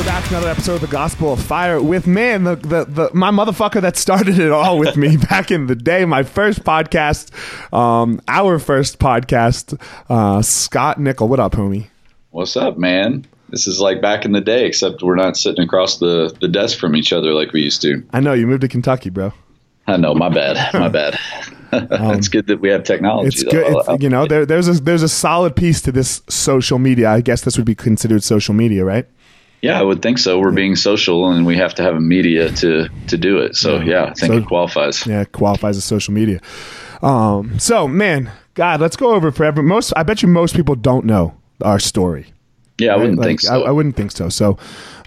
We're back to another episode of the Gospel of Fire with man, the, the, the my motherfucker that started it all with me back in the day. My first podcast, um, our first podcast, uh, Scott Nickell. What up, homie? What's up, man? This is like back in the day, except we're not sitting across the, the desk from each other like we used to. I know you moved to Kentucky, bro. I know, my bad, my bad. it's good that we have technology. Um, It's good, it's, you know. There, there's a there's a solid piece to this social media. I guess this would be considered social media, right? Yeah, I would think so. We're being social, and we have to have a media to to do it. So yeah, I think So- it qualifies. Yeah, it qualifies as social media. Um, so man, God, let's go over forever. Most, I bet you, most people don't know our story. Yeah, I wouldn't Like, think so. I, I wouldn't think so. So,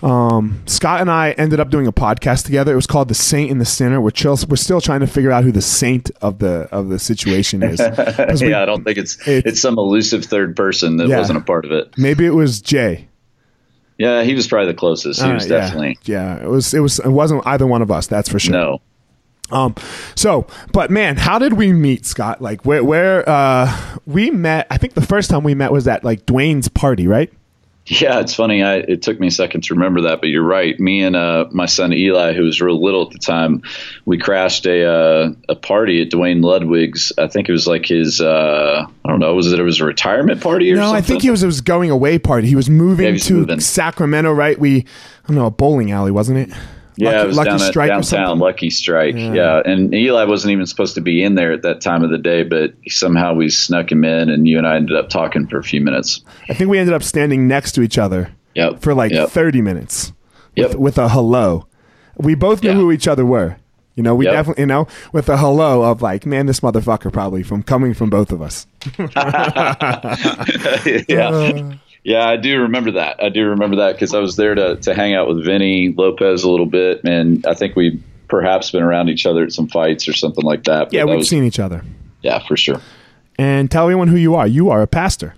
um, Scott and I ended up doing a podcast together. It was called "The Saint and the Sinner." We're chill, we're still trying to figure out who the saint of the of the situation is. we- yeah, I don't think it's It's- it's some elusive third person that Yeah. wasn't a part of it. maybe it was Jay. Yeah, he was probably the closest. He All was right, yeah. definitely yeah. It was. It was. It wasn't either one of us. That's for sure. no. Um, so, but man, how did we meet, Scott? Like, where, where, uh, we met, I think the first time we met was at like Duane's party, right? Yeah, it's funny. I, it took me a second to remember that, but you're right. Me and uh, my son Eli, who was real little at the time, we crashed a uh, a party at Duane Ludwig's. I think it was like his. Uh, I don't know. Was it? It was a retirement party or something? No, something? I think he was, it was going away party. He was moving Yeah, he was to moving. Sacramento, right? We, I don't know, a bowling alley, wasn't it? Yeah, Lucky, it was Lucky Strike or downtown. something? Lucky Strike. Yeah. and Eli wasn't even supposed to be in there at that time of the day, but somehow we snuck him in, and you and I ended up talking for a few minutes. I think we ended up standing next to each other Yep. for like Yep. 30 minutes with, Yep. with a hello. We both knew Yeah. who each other were. You know, we Yep. definitely, you know, with a hello of like, man, this motherfucker probably from coming from both of us. yeah. Uh, Yeah, I do remember that. I do remember that because I was there to, to hang out with Vinny Lopez a little bit, and I think we perhaps been around each other at some fights or something like that. Yeah, But that we've was- seen each other. Yeah, for sure. And tell everyone who you are. You are a pastor.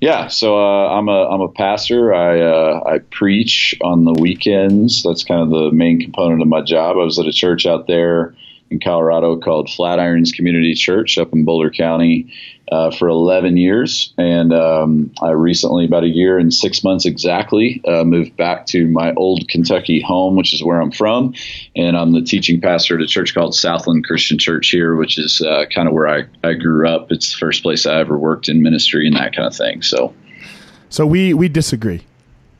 Yeah, so uh, I'm a I'm a pastor. I uh, I preach on the weekends. That's kind of the main component of my job. I was at a church out there in Colorado called Flatirons Community Church up in Boulder County uh, for 11 years, and um, I recently, about a year and six months exactly, uh, moved back to my old Kentucky home, which is where I'm from, and I'm the teaching pastor at a church called Southland Christian Church here, which is uh, kind of where I, I grew up. It's the first place I ever worked in ministry and that kind of thing. So. So we we disagree.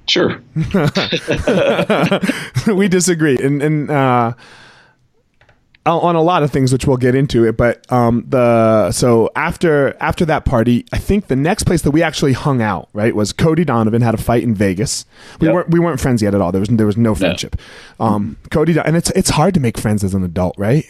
Sure. we disagree, and and uh, on a lot of things, which we'll get into it. But um, the so after after that party, I think the next place that we actually hung out right was Cody Donovan had a fight in Vegas. We Yep. weren't we weren't friends yet at all. There was there was no friendship. Um, Cody and it's it's hard to make friends as an adult, right?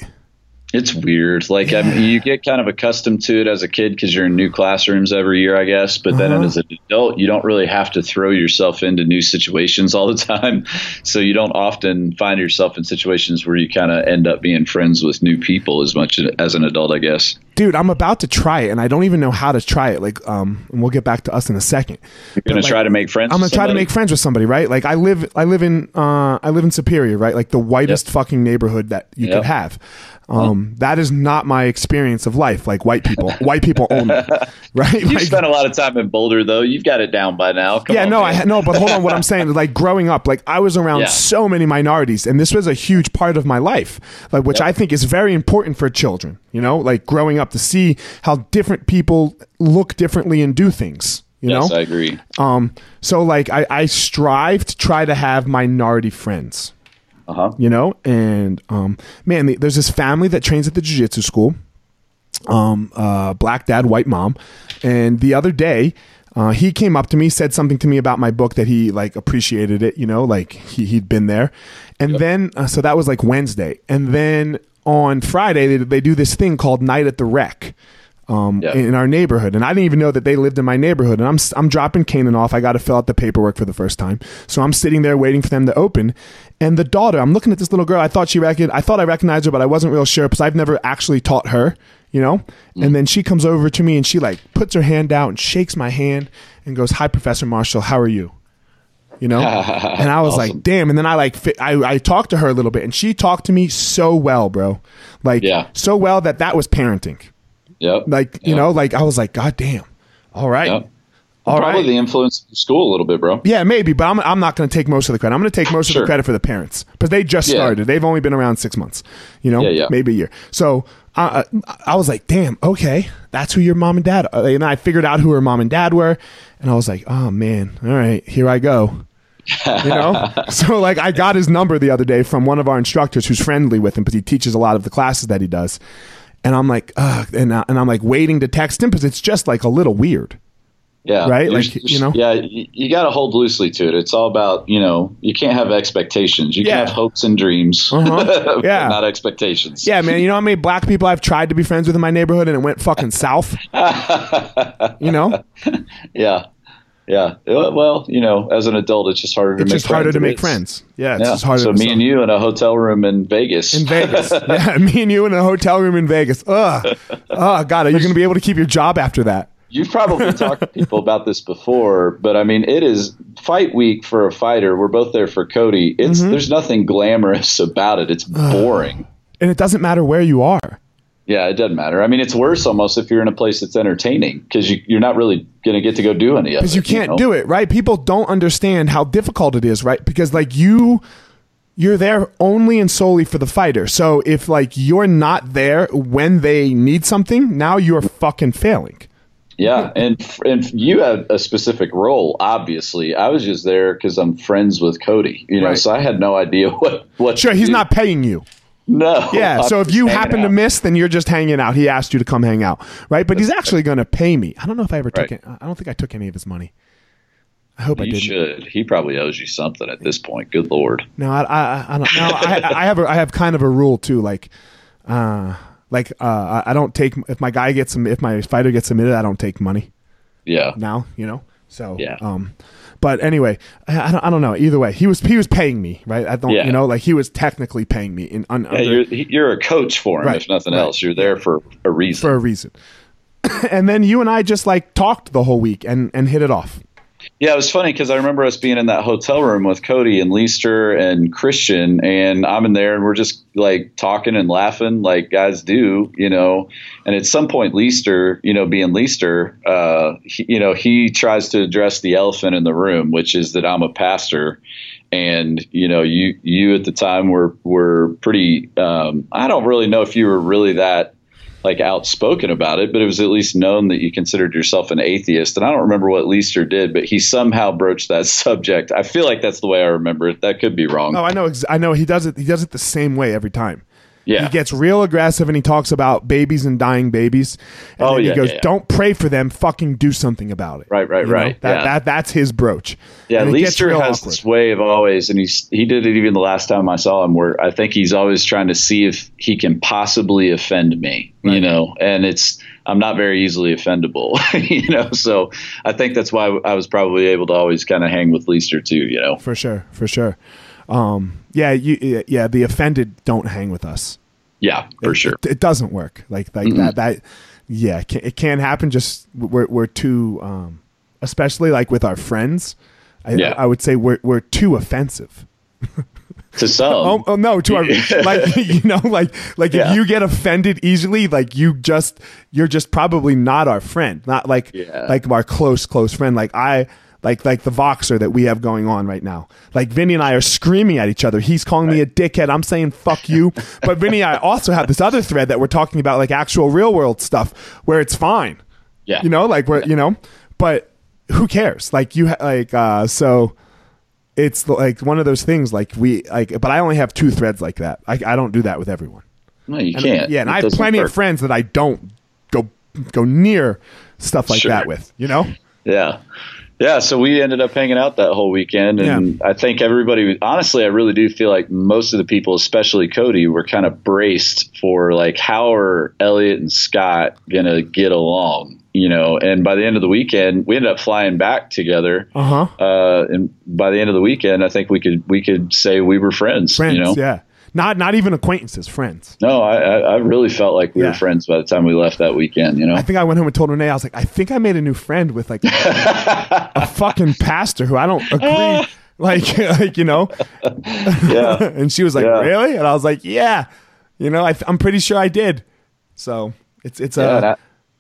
It's weird. Like I mean, you get kind of accustomed to it as a kid because you're in new classrooms every year, I guess. But then Uh-huh. as an adult, you don't really have to throw yourself into new situations all the time. So you don't often find yourself in situations where you kind of end up being friends with new people as much as an adult, I guess. Dude, I'm about to try it, and I don't even know how to try it. Like, um, and we'll get back to us in a second. You're gonna like, try to make friends. I'm gonna try to make friends with somebody, right? Like I live, I live in, uh, I live in Superior, right? Like the whitest fucking neighborhood that you Yep. could have. Um, that is not my experience of life. Like white people, white people only, right? You Like, spent a lot of time in Boulder, though. You've got it down by now. Come yeah, on, no, man. I no, but hold on. What I'm saying, is, like growing up, like I was around Yeah. so many minorities, and this was a huge part of my life, like which I think is very important for children. You know, like growing up to see how different people look differently and do things. You yes, know, I agree. um, so like I, I strive to try to have minority friends, Uh huh. you know, and um, man, the- there's this family that trains at the jiu-jitsu school, um, uh, black dad, white mom, and the other day. Uh, he came up to me, said something to me about my book that he like appreciated it, you know, like he he'd been there, and then uh, so that was like Wednesday, and then on Friday they, they do this thing called Night at the Rec, um, Yeah. in our neighborhood, and I didn't even know that they lived in my neighborhood. And I'm I'm dropping Kanan off. I got to fill out the paperwork for the first time, so I'm sitting there waiting for them to open. And the daughter, I'm looking at this little girl. I thought she recon- I thought I recognized her, but I wasn't real sure because I've never actually taught her, you know. And then she comes over to me and she like puts her hand out and shakes my hand and goes, "Hi, Professor Marshall. How are you?" You know, and I was Awesome. like, "Damn!" And then I like, fi- I, I talked to her a little bit, and she talked to me so well, bro, like Yeah. so well that that was parenting. Yep. Like, you Yep. know, like I was like, God damn. All right. Yep. All Probably right. the influence of the school a little bit, bro. yeah, maybe, but I'm, I'm not going to take most of the credit. I'm going to take most of the credit for the parents because they just Yeah. started. They've only been around six months, you know, Yeah, yeah. maybe a year. So uh, I was like, damn, okay, that's who your mom and dad are. And I figured out who her mom and dad were. And I was like, oh, man, all right, here I go. you know so like i got his number the other day from one of our instructors who's friendly with him because he teaches a lot of the classes that he does and i'm like Ugh, and, I- and i'm like waiting to text him because it's just like a little weird Yeah. Right? You're- Like, you know? Yeah. You, you got to hold loosely to it. It's all about, you know, you can't have expectations. You Yeah. can have hopes and dreams, Uh-huh. Yeah. not expectations. yeah man you know how many black people i've tried to be friends with in my neighborhood and it went fucking south you know Yeah. Yeah. Well, you know, as an adult, it's just harder to make friends. it's make just harder to make is. friends yeah it's Yeah. just harder so to me and you in a hotel room in Vegas. in Vegas. yeah, me and you in a hotel room in Vegas. Ugh. Oh, God, are you going to be able to keep your job after that? You've probably talked to people about this before, but I mean, it is fight week for a fighter. We're both there for Cody. It's Mm-hmm. there's nothing glamorous about it. It's boring. And it doesn't matter where you are. Yeah, it doesn't matter. I mean, it's worse almost if you're in a place that's entertaining because you, you're not really going to get to go do any of it. Because you can't know? do it, right? People don't understand how difficult it is, right? Because, like, you. You're there only and solely for the fighter. So if like you're not there when they need something, now you're fucking failing. Yeah, and and you had a specific role. Obviously, I was just there because I'm friends with Cody. You know, Right. so I had no idea what what. Sure, he's do. not paying you. No. Yeah. I'm so if you happen to miss, then you're just hanging out. He asked you to come hang out, right? But he's actually going to pay me. I don't know if I ever took it. I don't think I took any of his money. I hope I you didn't. should. He probably owes you something at this point. Good lord. No, I, I, I don't. No, I, I have a, I have kind of a rule too. Like, uh, like uh, I I don't take if my guy gets if my fighter gets submitted, I don't take money Yeah. now. You know, So Yeah. Um, but anyway, I, I, don't, I don't know. Either way, he was he was paying me, right? I don't, Yeah. you know, like he was technically paying me in un, Yeah, under- you're you're a coach for him, Right, if nothing right. else. You're there for a reason. for a reason. and then you and I just like talked the whole week and and hit it off. Yeah, it was funny because I remember us being in that hotel room with Cody and Leister and Christian, and I'm in there and we're just like talking and laughing like guys do, you know. And at some point, Leister, you know, being Leister, uh, he, you know, he tries to address the elephant in the room, which is that I'm a pastor. And you know, you you at the time were were pretty. Um, I don't really know if you were really that like outspoken about it, but it was at least known that you considered yourself an atheist. And I don't remember what Leister did, but he somehow broached that subject. I feel like that's the way I remember it. That could be wrong. Oh, I know. I know. He does it. He does it the same way every time. Yeah. He gets real aggressive and he talks about babies and dying babies. And Oh, then yeah, he goes, yeah, yeah. "Don't pray for them. Fucking do something about it." Right, right, You right. That, Yeah. that that's his broach. Yeah, And Leister has awkward. this way of always, and he's he did it even the last time I saw him, where I think he's always trying to see if he can possibly offend me, you know. And it's I'm not very easily offendable, you know. So I think that's why I was probably able to always kind of hang with Leister too, you know. for sure, for sure. Um, yeah, you, yeah. The offended don't hang with us. Yeah, for sure. It, it doesn't work like like that. That yeah, it can't, it can't happen. Just we're we're too, um, especially like with our friends. I, Yeah. I would say we're we're too offensive. To some, Oh, oh no, to our like you know like like Yeah. if you get offended easily, like you just you're just probably not our friend, not like Yeah. like our close close friend. Like I like like the Voxer that we have going on right now. Like Vinny and I are screaming at each other. He's calling me a dickhead. I'm saying fuck you. but Vinny and I also have this other thread that we're talking about like actual real world stuff where it's fine. yeah, You know, like we're you know, but who cares? Like you ha- like uh so it's like one of those things like we like but I only have two threads like that. I I don't do that with everyone. no, you And- can't. Yeah, and It I have plenty work. of friends that I don't go go near stuff like Sure. that with, you know? Yeah. Yeah, so we ended up hanging out that whole weekend, and I think everybody. Honestly, I really do feel like most of the people, especially Cody, were kind of braced for like how are Eliot and Scott gonna get along, you know. And by the end of the weekend, we ended up flying back together. Uh-huh. Uh, and by the end of the weekend, I think we could we could say we were friends. Friends, you know. yeah. Not not even acquaintances, friends. No, I, I really felt like we Yeah. were friends by the time we left that weekend. You know. I think I went home and told Renee, I was like, I think I made a new friend with like a fucking pastor who I don't agree like like, you know. yeah. and she was like, Yeah. "Really?" And I was like, "Yeah." You know, I, I'm pretty sure I did. So it's it's Yeah, uh,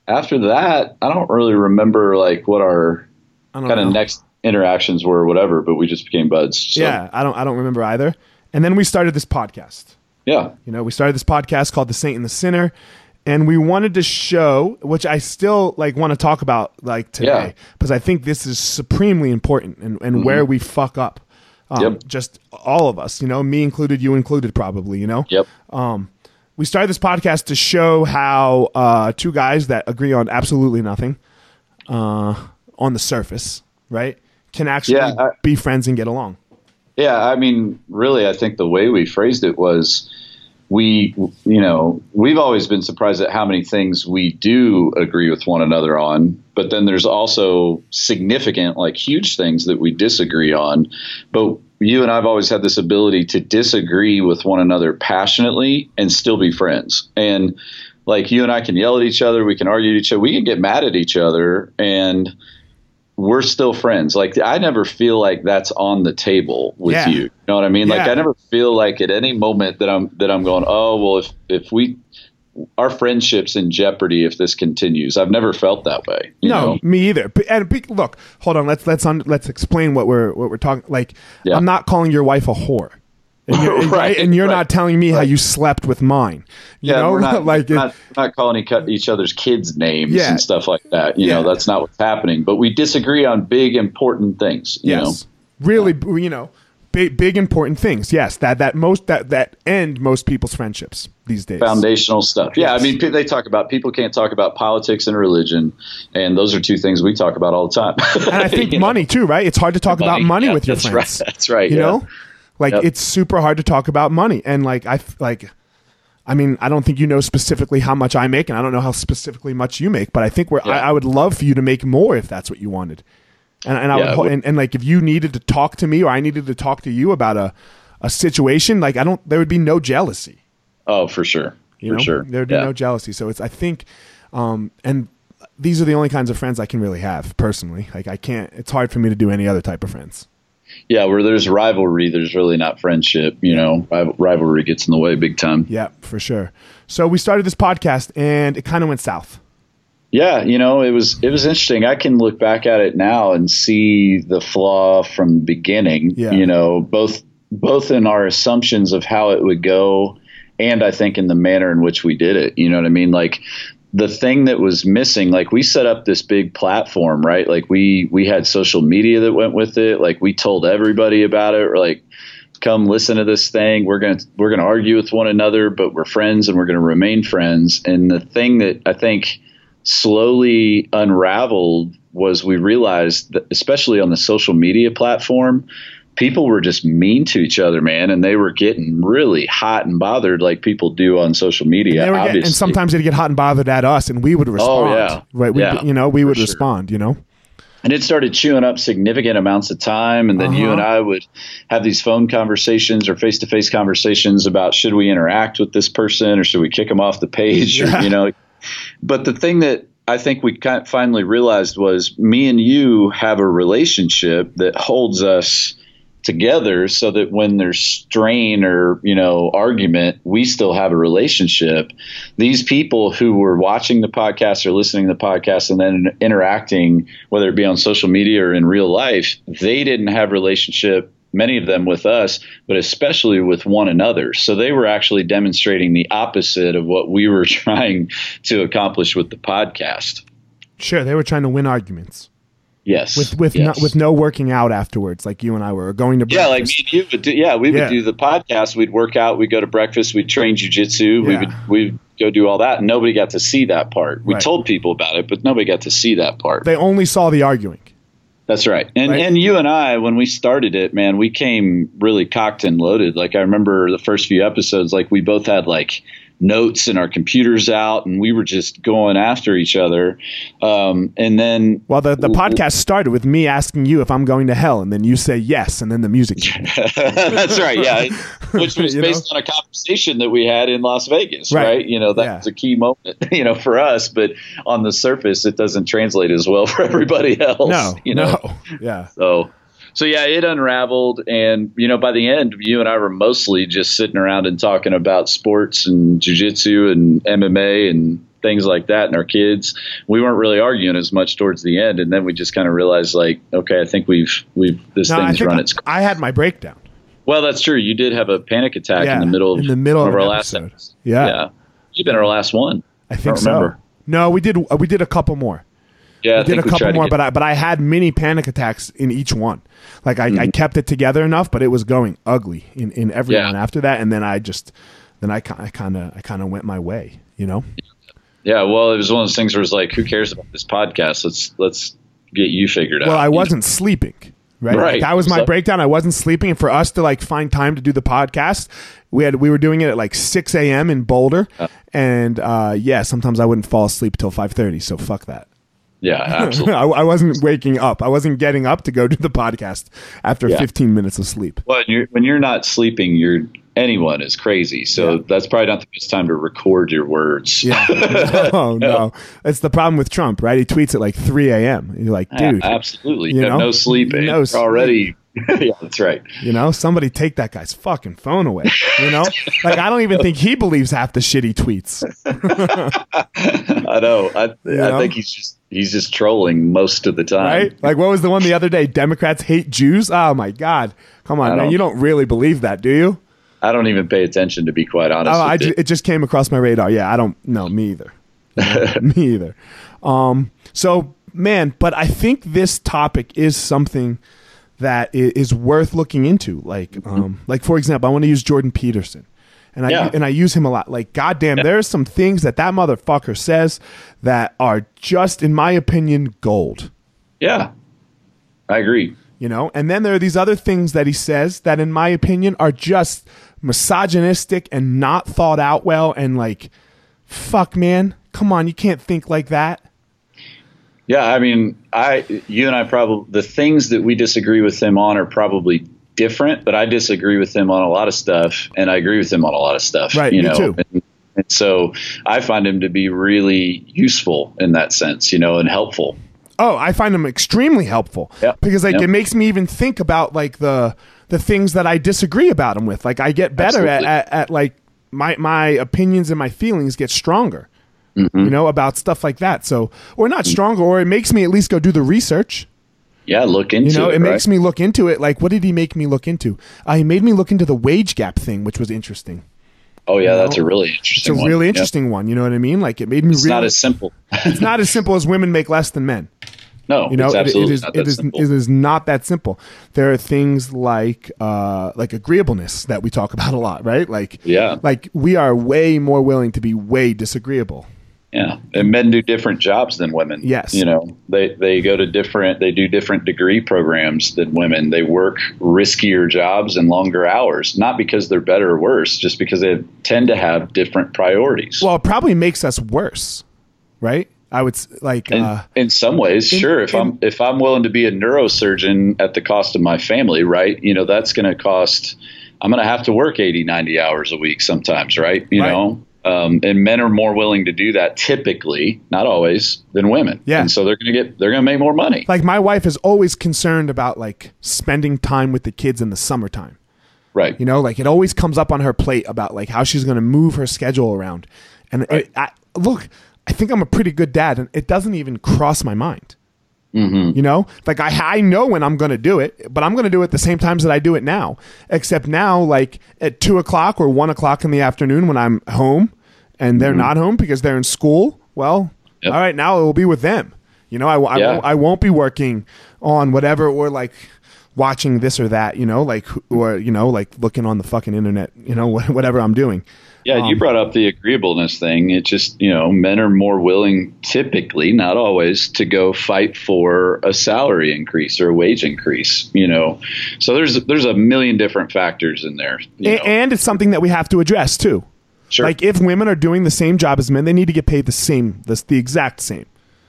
after that, I don't really remember like what our kind of next interactions were or whatever, but we just became buds. So, yeah, I don't I don't remember either. And then we started this podcast. Yeah. You know, we started this podcast called The Saint and the Sinner, and we wanted to show, which I still like want to talk about like today, Yeah. because I think this is supremely important and, and where we fuck up. Um, Yep. Just all of us, you know, me included, you included, probably, you know. Yep. We started this podcast to show how uh, two guys that agree on absolutely nothing uh, on the surface, right, can actually Yeah, I- be friends and get along. Yeah. I mean, really, I think the way we phrased it was we, you know, we've always been surprised at how many things we do agree with one another on, but then there's also significant, like huge things that we disagree on. But you and I've always had this ability to disagree with one another passionately and still be friends. And like you and I can yell at each other, we can argue at each other, we can get mad at each other, and we're still friends. Like I never feel like that's on the table with Yeah. you. You know what I mean? Like I never feel like at any moment that I'm that I'm going, oh well, if if we our friendship's in jeopardy if this continues. I've never felt that way. You no, know? me either. But, and be, look, hold on. Let's let's un, let's explain what we're what we're talking. Like, Yeah. I'm not calling your wife a whore, and you're, Right, And you're right, not telling me how you slept with mine. You Yeah, know, we're not, like we're not, we're not calling each- other's kids names Yeah. and stuff like that. You know, that's not what's happening. But we disagree on big important things. You yes, really, you know, big big important things. Yes, that that most that that end most people's friendships these days. foundational stuff. Yeah, Yes. I mean, they talk about people can't talk about politics and religion, and those are two things we talk about all the time. and I think You know? money too, right? It's hard to talk about Money, money yeah, with your friends. right, that's right, You yeah. know, like Yep. it's super hard to talk about money, and like I like. I mean, I don't think you know specifically how much I make, and I don't know how specifically much you make. But I think we're. I, I would love for you to make more if that's what you wanted. And, and I Yeah, would, and, and like if you needed to talk to me or I needed to talk to you about a, a situation, like I don't, there would be no jealousy. Oh, for sure. You for know, sure. there'd be yeah. no jealousy. So it's, I think, um, and these are the only kinds of friends I can really have personally. Like I can't, it's hard for me to do any other type of friends. Yeah, where there's rivalry, there's really not friendship. You know, Rival- rivalry gets in the way big time. Yeah, for sure. So we started this podcast and it kind of went south. Yeah, you know, it was it was interesting. I can look back at it now and see the flaw from the beginning. Yeah. You know, both both in our assumptions of how it would go, and I think in the manner in which we did it. You know what I mean? Like the thing that was missing, like we set up this big platform, right? Like we we had social media that went with it. Like we told everybody about it. Or like come listen to this thing. We're gonna we're gonna argue with one another, but we're friends and we're gonna remain friends. And the thing that I think slowly unraveled was we realized that especially on the social media platform, people were just mean to each other, man, and they were getting really hot and bothered like people do on social media. Were getting- and sometimes they'd get hot and bothered at us and we would respond. Oh, yeah. Right. We, Yeah, you know, we would sure. respond, you know? and it started chewing up significant amounts of time and then you Uh-huh. and i would have these phone conversations or face-to-face conversations about should we interact with this person or should we kick them off the page Yeah. or, you know but the thing that i think we kind of finally realized was me and you have a relationship that holds us together so that when there's strain or you know argument we still have a relationship. These people who were watching the podcast or listening to the podcast and then interacting whether it be on social media or in real life they didn't have relationship many of them with us but especially with one another. So they were actually demonstrating the opposite of what we were trying to accomplish with the podcast. Sure. They were trying to win arguments yes with, with, yes. no, with no working out afterwards. Like you and I were going to Yeah, like me and you would do. Yeah, we would Yeah. do the podcast. We'd work out. We'd go to breakfast. We'd train jujitsu. We would we'd go do all that. And nobody got to see that part. We Right. told people about it, but nobody got to see that part. They only saw the arguing. That's right. And Right. and you and I, when we started it, man, we came really cocked and loaded. Like I remember the first few episodes, like we both had like notes and our computers out, and we were just going after each other. Um, and then Well, the, the podcast started with me asking you if I'm going to hell, and then you say yes, and then the music. That's right. Yeah, which was You know? based on a conversation that we had in Las Vegas, Right. right? You know, that's Yeah. a key moment, you know, for us. But on the surface, it doesn't translate as well for everybody else. No, you know. no, yeah, So, so yeah, it unraveled, and you know, by the end, you and I were mostly just sitting around and talking about sports and jujitsu and MMA and things like that, and our kids. We weren't really arguing as much towards the end, and then we just kind of realized, like, okay, I think we've we've this No, thing's run I, its. I had my breakdown. Well, that's true. You did have a panic attack Yeah, in the middle of in the middle of our last episode. episode. Yeah. yeah. You've been our last one. I think don't so. remember. No, we did. We did a couple more. Yeah, I did a couple more, but I but I had mini panic attacks in each one. Like I, Mm-hmm. I kept it together enough, but it was going ugly in in every Yeah. one after that. And then I just then I kind I kind of I kind of went my way. You know. yeah. Well, it was one of those things where it's like, who cares about this podcast? Let's let's get you figured out. Well, I wasn't sleeping. Right. Right. That was my So- breakdown. I wasn't sleeping, and for us to like find time to do the podcast, we had we were doing it at like six a.m. in Boulder, and uh, yeah, sometimes I wouldn't fall asleep till five thirty. So fuck that. Yeah, absolutely. I, I wasn't waking up. I wasn't getting up to go do the podcast after Yeah. 15 minutes of sleep. Well, when you're, when you're not sleeping, you're anyone is crazy. So Yeah. that's probably not the best time to record your words. Yeah. oh, no. It's the problem with Trump, right? He tweets at like 3 a.m. You're like, Yeah, dude, absolutely. you You, have know? no sleep. and No you're sleep. already. yeah, that's right. you know, somebody take that guy's fucking phone away. You know? like, I don't even think he believes half the shit he tweets. I know. I, know? I think he's just he's just trolling most of the time. Right? Like, what was the one the other day? Democrats hate Jews? Oh, my God. Come on, I man. don't- You don't really believe that, do you? I don't even pay attention to be quite honest. Oh, I ju- you. it just came across my radar. Yeah, I don't. No, me either. me either. Um. So, man, but I think this topic is something that is worth looking into. Like, um, like for example, I want to use Jordan Peterson, and I Yeah. and I use him a lot. Like, goddamn, there's some things that that motherfucker says that are just, in my opinion, gold. yeah, I agree. you know and then there are these other things that he says that in my opinion are just misogynistic and not thought out well and like fuck man come on you can't think like that Yeah, I mean, I you and I probably the things that we disagree with him on are probably different, but I disagree with him on a lot of stuff, and I agree with him on a lot of stuff. Right, you me know, too. And, and so I find him to be really useful in that sense, you know, and helpful. Oh, I find them extremely helpful Yep. because like Yep. it makes me even think about like the the things that I disagree about him with. Like I get better at, at, at like my my opinions and my feelings get stronger. Mm-hmm. You know about stuff like that. So or not stronger, or it makes me at least go do the research. Yeah, look into You know, it. it makes right? me look into it. Like, what did he make me look into? Uh, he made me look into the wage gap thing, which was interesting. Oh yeah, that's know, a really interesting. It's a one. really Yeah. interesting one. You know what I mean? Like, it made me It's really. not as simple. it's not as simple as women make less than men. no, You know, it's it- it absolutely is not it that is simple. it is not that simple. There are things like uh, like agreeableness that we talk about a lot, right? Like Yeah. like we are way more willing to be way disagreeable. Yeah, and men do different jobs than women. Yes. you know they they go to different they do different degree programs than women. They work riskier jobs and longer hours, not because they're better or worse, just because they tend to have different priorities. Well, it probably makes us worse, right? I would like in, uh, in some ways, sure. If in- I'm if I'm willing to be a neurosurgeon at the cost of my family, right? You know, that's going to cost. I'm going to have to work 80, 90 hours a week sometimes, right? You Right. know, um, and men are more willing to do that typically, not always, than women. Yeah. and so they're going to get they're going to make more money. like my wife is always concerned about like spending time with the kids in the summertime. Right. You know, like it always comes up on her plate about like how she's going to move her schedule around. And it, I, look, I think I'm a pretty good dad, and it doesn't even cross my mind. Mm-hmm. You know, like I I know when I'm going to do it, but I'm going to do it the same times that I do it now. Except now, like at two o'clock or one o'clock in the afternoon when I'm home, and they're not home because they're in school. Well, Mm-hmm. Yep. all right, now it will be with them. You know, I, I, Yeah. I won't be working on whatever or like watching this or that. You know, like or you know, like looking on the fucking internet. You know, whatever I'm doing. Yeah, you Um, brought up the agreeableness thing. It just, you know, men are more willing, typically, not always, to go fight for a salary increase or a wage increase. You know, so there's there's a million different factors in there. you A- know. and it's something that we have to address too. Sure. Like if women are doing the same job as men, they need to get paid the same, the, the exact same.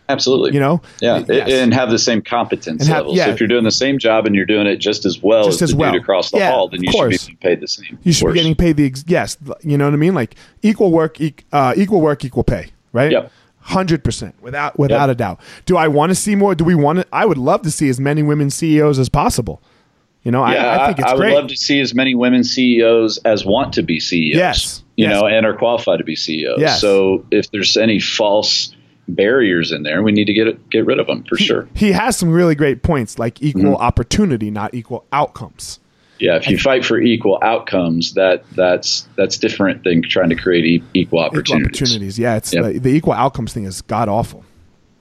Absolutely. You know? Yeah, Yes. and have the same competence have- levels. yeah. If you're doing the same job and you're doing it just as well Just as, as the well. dude across the Yeah, hall, then you should be getting paid the same. You should be getting paid the ex- yes, you know what I mean? Like equal work, e- uh, equal work, equal pay, right? Yep. Hundred percent, without without Yep. a doubt. Do I want to see more? Do we want to? I would love to see as many women CEOs as possible. You know, Yeah, I, I think it's I would great. love to see as many women CEOs as want to be CEOs. Yes, You yes. know, and are qualified to be CEOs. Yes. So if there's any false barriers in there, we need to get it, get rid of them for sure. he has some really great points, like equal Mm-hmm. opportunity, not equal outcomes. Yeah, if you fight for equal outcomes, that that's that's different than trying to create e- equal Equal opportunities. opportunities. Yeah, it's Yep. the, the equal outcomes thing is god awful.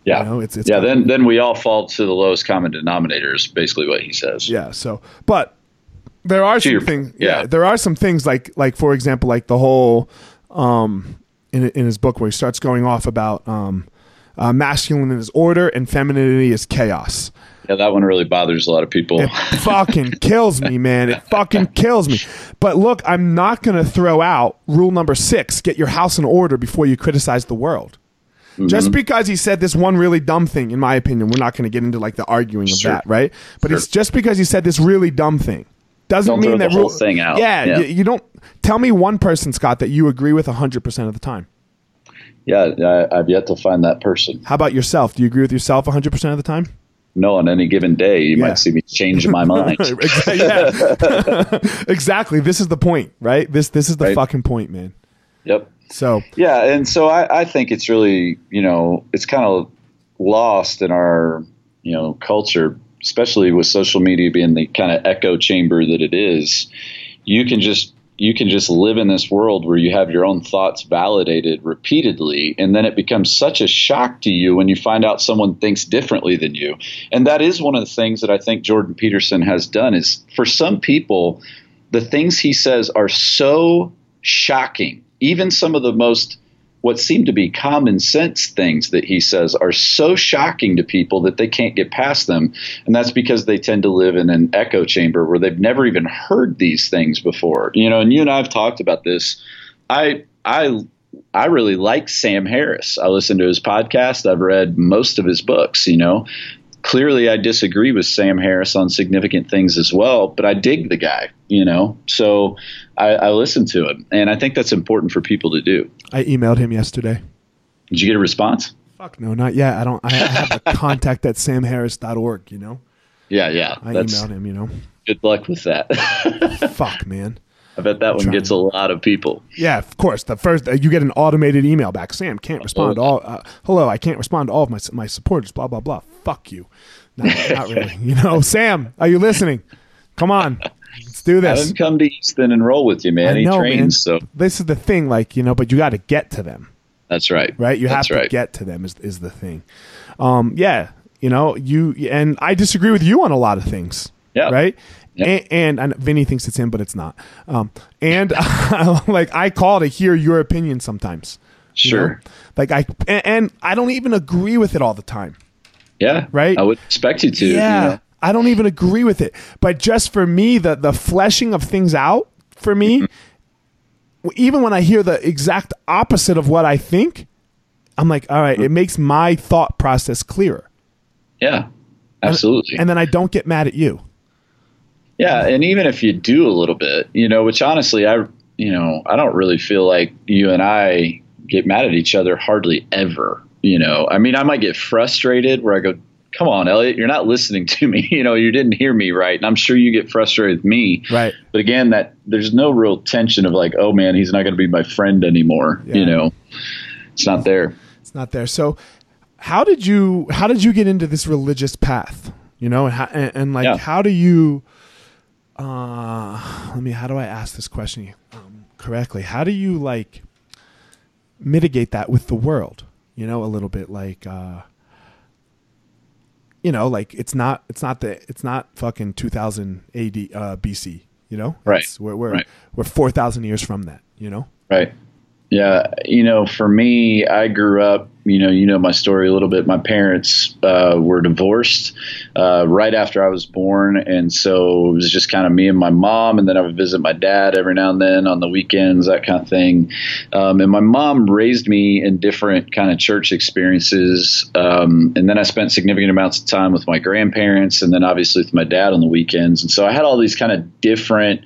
Yeah, You know, it's- it's yeah. Then then we all fall to the lowest common denominator. Is basically what he says. Yeah. So, but there are some your- things. Yeah. yeah. there are some things like like for example, like the whole um in in his book where he starts going off about um uh, masculine is order and femininity is chaos. Yeah, that one really bothers a lot of people. It fucking kills me, man. It fucking kills me. But look, I'm not going to throw out rule number six get your house in order before you criticize the world. Just Mm-hmm. because he said this one really dumb thing, in my opinion, we're not going to get into like the arguing of that, right? But Sure. it's just because he said this really dumb thing doesn't Don't mean that the whole rule- thing out. Yeah, Yeah. You, you don't tell me one person, Scott, that you agree with 100% of the time. Yeah, I, I've yet to find that person. How about yourself? Do you agree with yourself 100% of the time? No, on any given day, you Yeah. might see me change my mind. Exactly. Exactly. This is the point, right? This this is the Right. fucking point, man. Yep. So Yeah, and so I, I think it's really, you know, it's kind of lost in our, you know, culture, especially with social media being the kind of echo chamber that it is. You can just you can just live in this world where you have your own thoughts validated repeatedly and then it becomes such a shock to you when you find out someone thinks differently than you. And that is one of the things that i think jordan peterson has done is for some people the things he says are so shocking. Even some of the most what seem to be common sense things that he says are so shocking to people that they can't get past them. And that's because they tend to live in an echo chamber where they've never even heard these things before. You know, and you and I have talked about this. I I I really like Sam Harris. I listen to his podcast. I've read most of his books, you know. Clearly, I disagree with Sam Harris on significant things as well, but I dig the guy, you know. So I, I listen to him, and I think that's important for people to do. I emailed him yesterday. Did you get a response? Fuck no, not yet. I don't. I have a contact at samharris.org. You know. Yeah, yeah. I emailed him. You know. Good luck with that. Fuck, man. I bet that one gets a lot of people. Yeah, of course. The first uh, you get an automated email back. Sam can't respond to all. Uh, hello, I can't respond to all of my my supporters. Blah blah blah. Fuck you. No, not really. You know, Sam, are you listening? Come on, let's do this. Have him come to Easton and roll with you, man. I know, he trains. Man. So this is the thing, like you know, but you got to get to them. That's right. Right. You That's have to right. get to them. Is is the thing. Um. Yeah. You know. You and I disagree with you on a lot of things. Yeah. Right. Yep. And, and, Vinny thinks it's him, but it's not. Um, and like I call to hear your opinion sometimes. Sure. know? Like I and, and, I don't even agree with it all the time. Yeah. Right. I would expect you to. Yeah. You know? I don't even agree with it, but just for me, the the fleshing of things out for me, mm-hmm. even when I hear the exact opposite of what I think, I'm like, all right, mm-hmm. it makes my thought process clearer. Yeah. Absolutely. And, and then I don't get mad at you. Yeah, and even if you do a little bit, you know, which honestly, I, you know, I don't really feel like you and I get mad at each other hardly ever. You know, I mean, I might get frustrated where I go, "Come on, Eliot, you're not listening to me. You know, you didn't hear me right." And I'm sure you get frustrated with me. Right. But again, that there's no real tension of like, "Oh man, he's not going to be my friend anymore." Yeah. You know, it's not there. It's not there. So, how did you how did you get into this religious path? You know, and, and, and like, yeah. how do you uh, let me. How do I ask this question um, correctly? How do you like mitigate that with the world? You know, a little bit like, uh, you know, like it's not, it's not the, it's not fucking 2000 AD uh, BC. You know, right? It's, we're we're right. we're four thousand years from that. You know, right? Yeah, you know, for me, I grew up. You know, you know my story a little bit. My parents uh, were divorced uh, right after I was born, and so it was just kind of me and my mom. And then I would visit my dad every now and then on the weekends, that kind of thing. Um, and my mom raised me in different kind of church experiences. Um, and then I spent significant amounts of time with my grandparents, and then obviously with my dad on the weekends. And so I had all these kind of different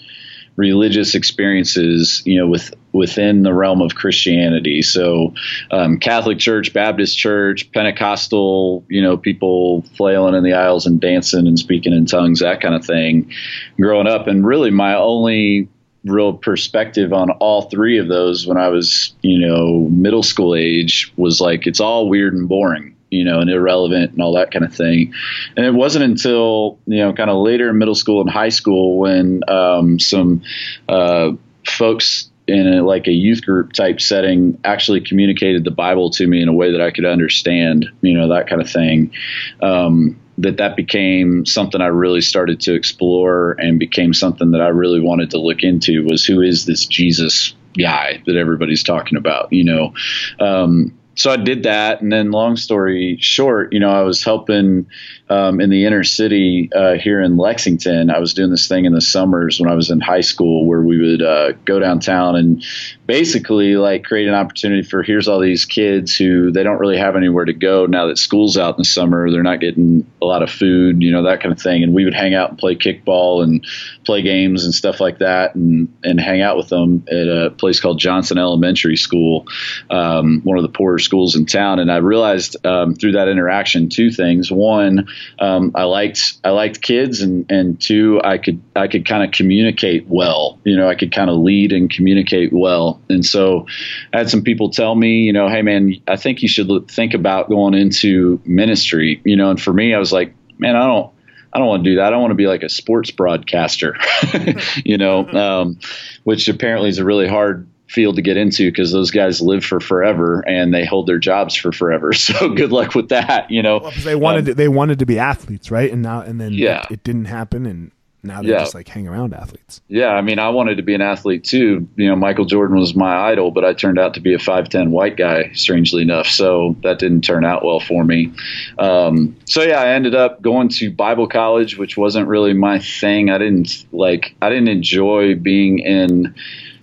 religious experiences, you know, with within the realm of Christianity. So, um, Catholic Church, Baptist Church, Pentecostal, you know, people flailing in the aisles and dancing and speaking in tongues, that kind of thing. Growing up, and really my only real perspective on all three of those when I was, you know, middle school age was like it's all weird and boring you know, and irrelevant and all that kind of thing. And it wasn't until, you know, kind of later in middle school and high school when um, some uh, folks in a, like a youth group type setting actually communicated the Bible to me in a way that I could understand, you know, that kind of thing. Um, that that became something I really started to explore and became something that I really wanted to look into was who is this Jesus guy that everybody's talking about, you know. Um, so I did that, and then long story short, you know, I was helping um, in the inner city uh, here in Lexington. I was doing this thing in the summers when I was in high school where we would uh, go downtown and basically like create an opportunity for here's all these kids who they don't really have anywhere to go now that school's out in the summer. They're not getting a lot of food, you know, that kind of thing. And we would hang out and play kickball and play games and stuff like that and, and hang out with them at a place called Johnson Elementary School, um, one of the poorer schools in town. And I realized um, through that interaction two things. One, um, I liked I liked kids, and and two, I could I could kind of communicate well. You know, I could kind of lead and communicate well. And so, I had some people tell me, you know, hey man, I think you should think about going into ministry. You know, and for me, I was like, man, I don't. I don't want to do that. I don't want to be like a sports broadcaster, you know, um, which apparently is a really hard field to get into because those guys live for forever and they hold their jobs for forever. So good luck with that. You know, well, they wanted um, to, they wanted to be athletes, right? And now and then yeah. it, it didn't happen, and now they yeah. just like hang around athletes. Yeah, I mean, I wanted to be an athlete too. You know, Michael Jordan was my idol, but I turned out to be a five ten white guy, strangely enough. So that didn't turn out well for me. Um, so yeah, I ended up going to Bible college, which wasn't really my thing. I didn't like. I didn't enjoy being in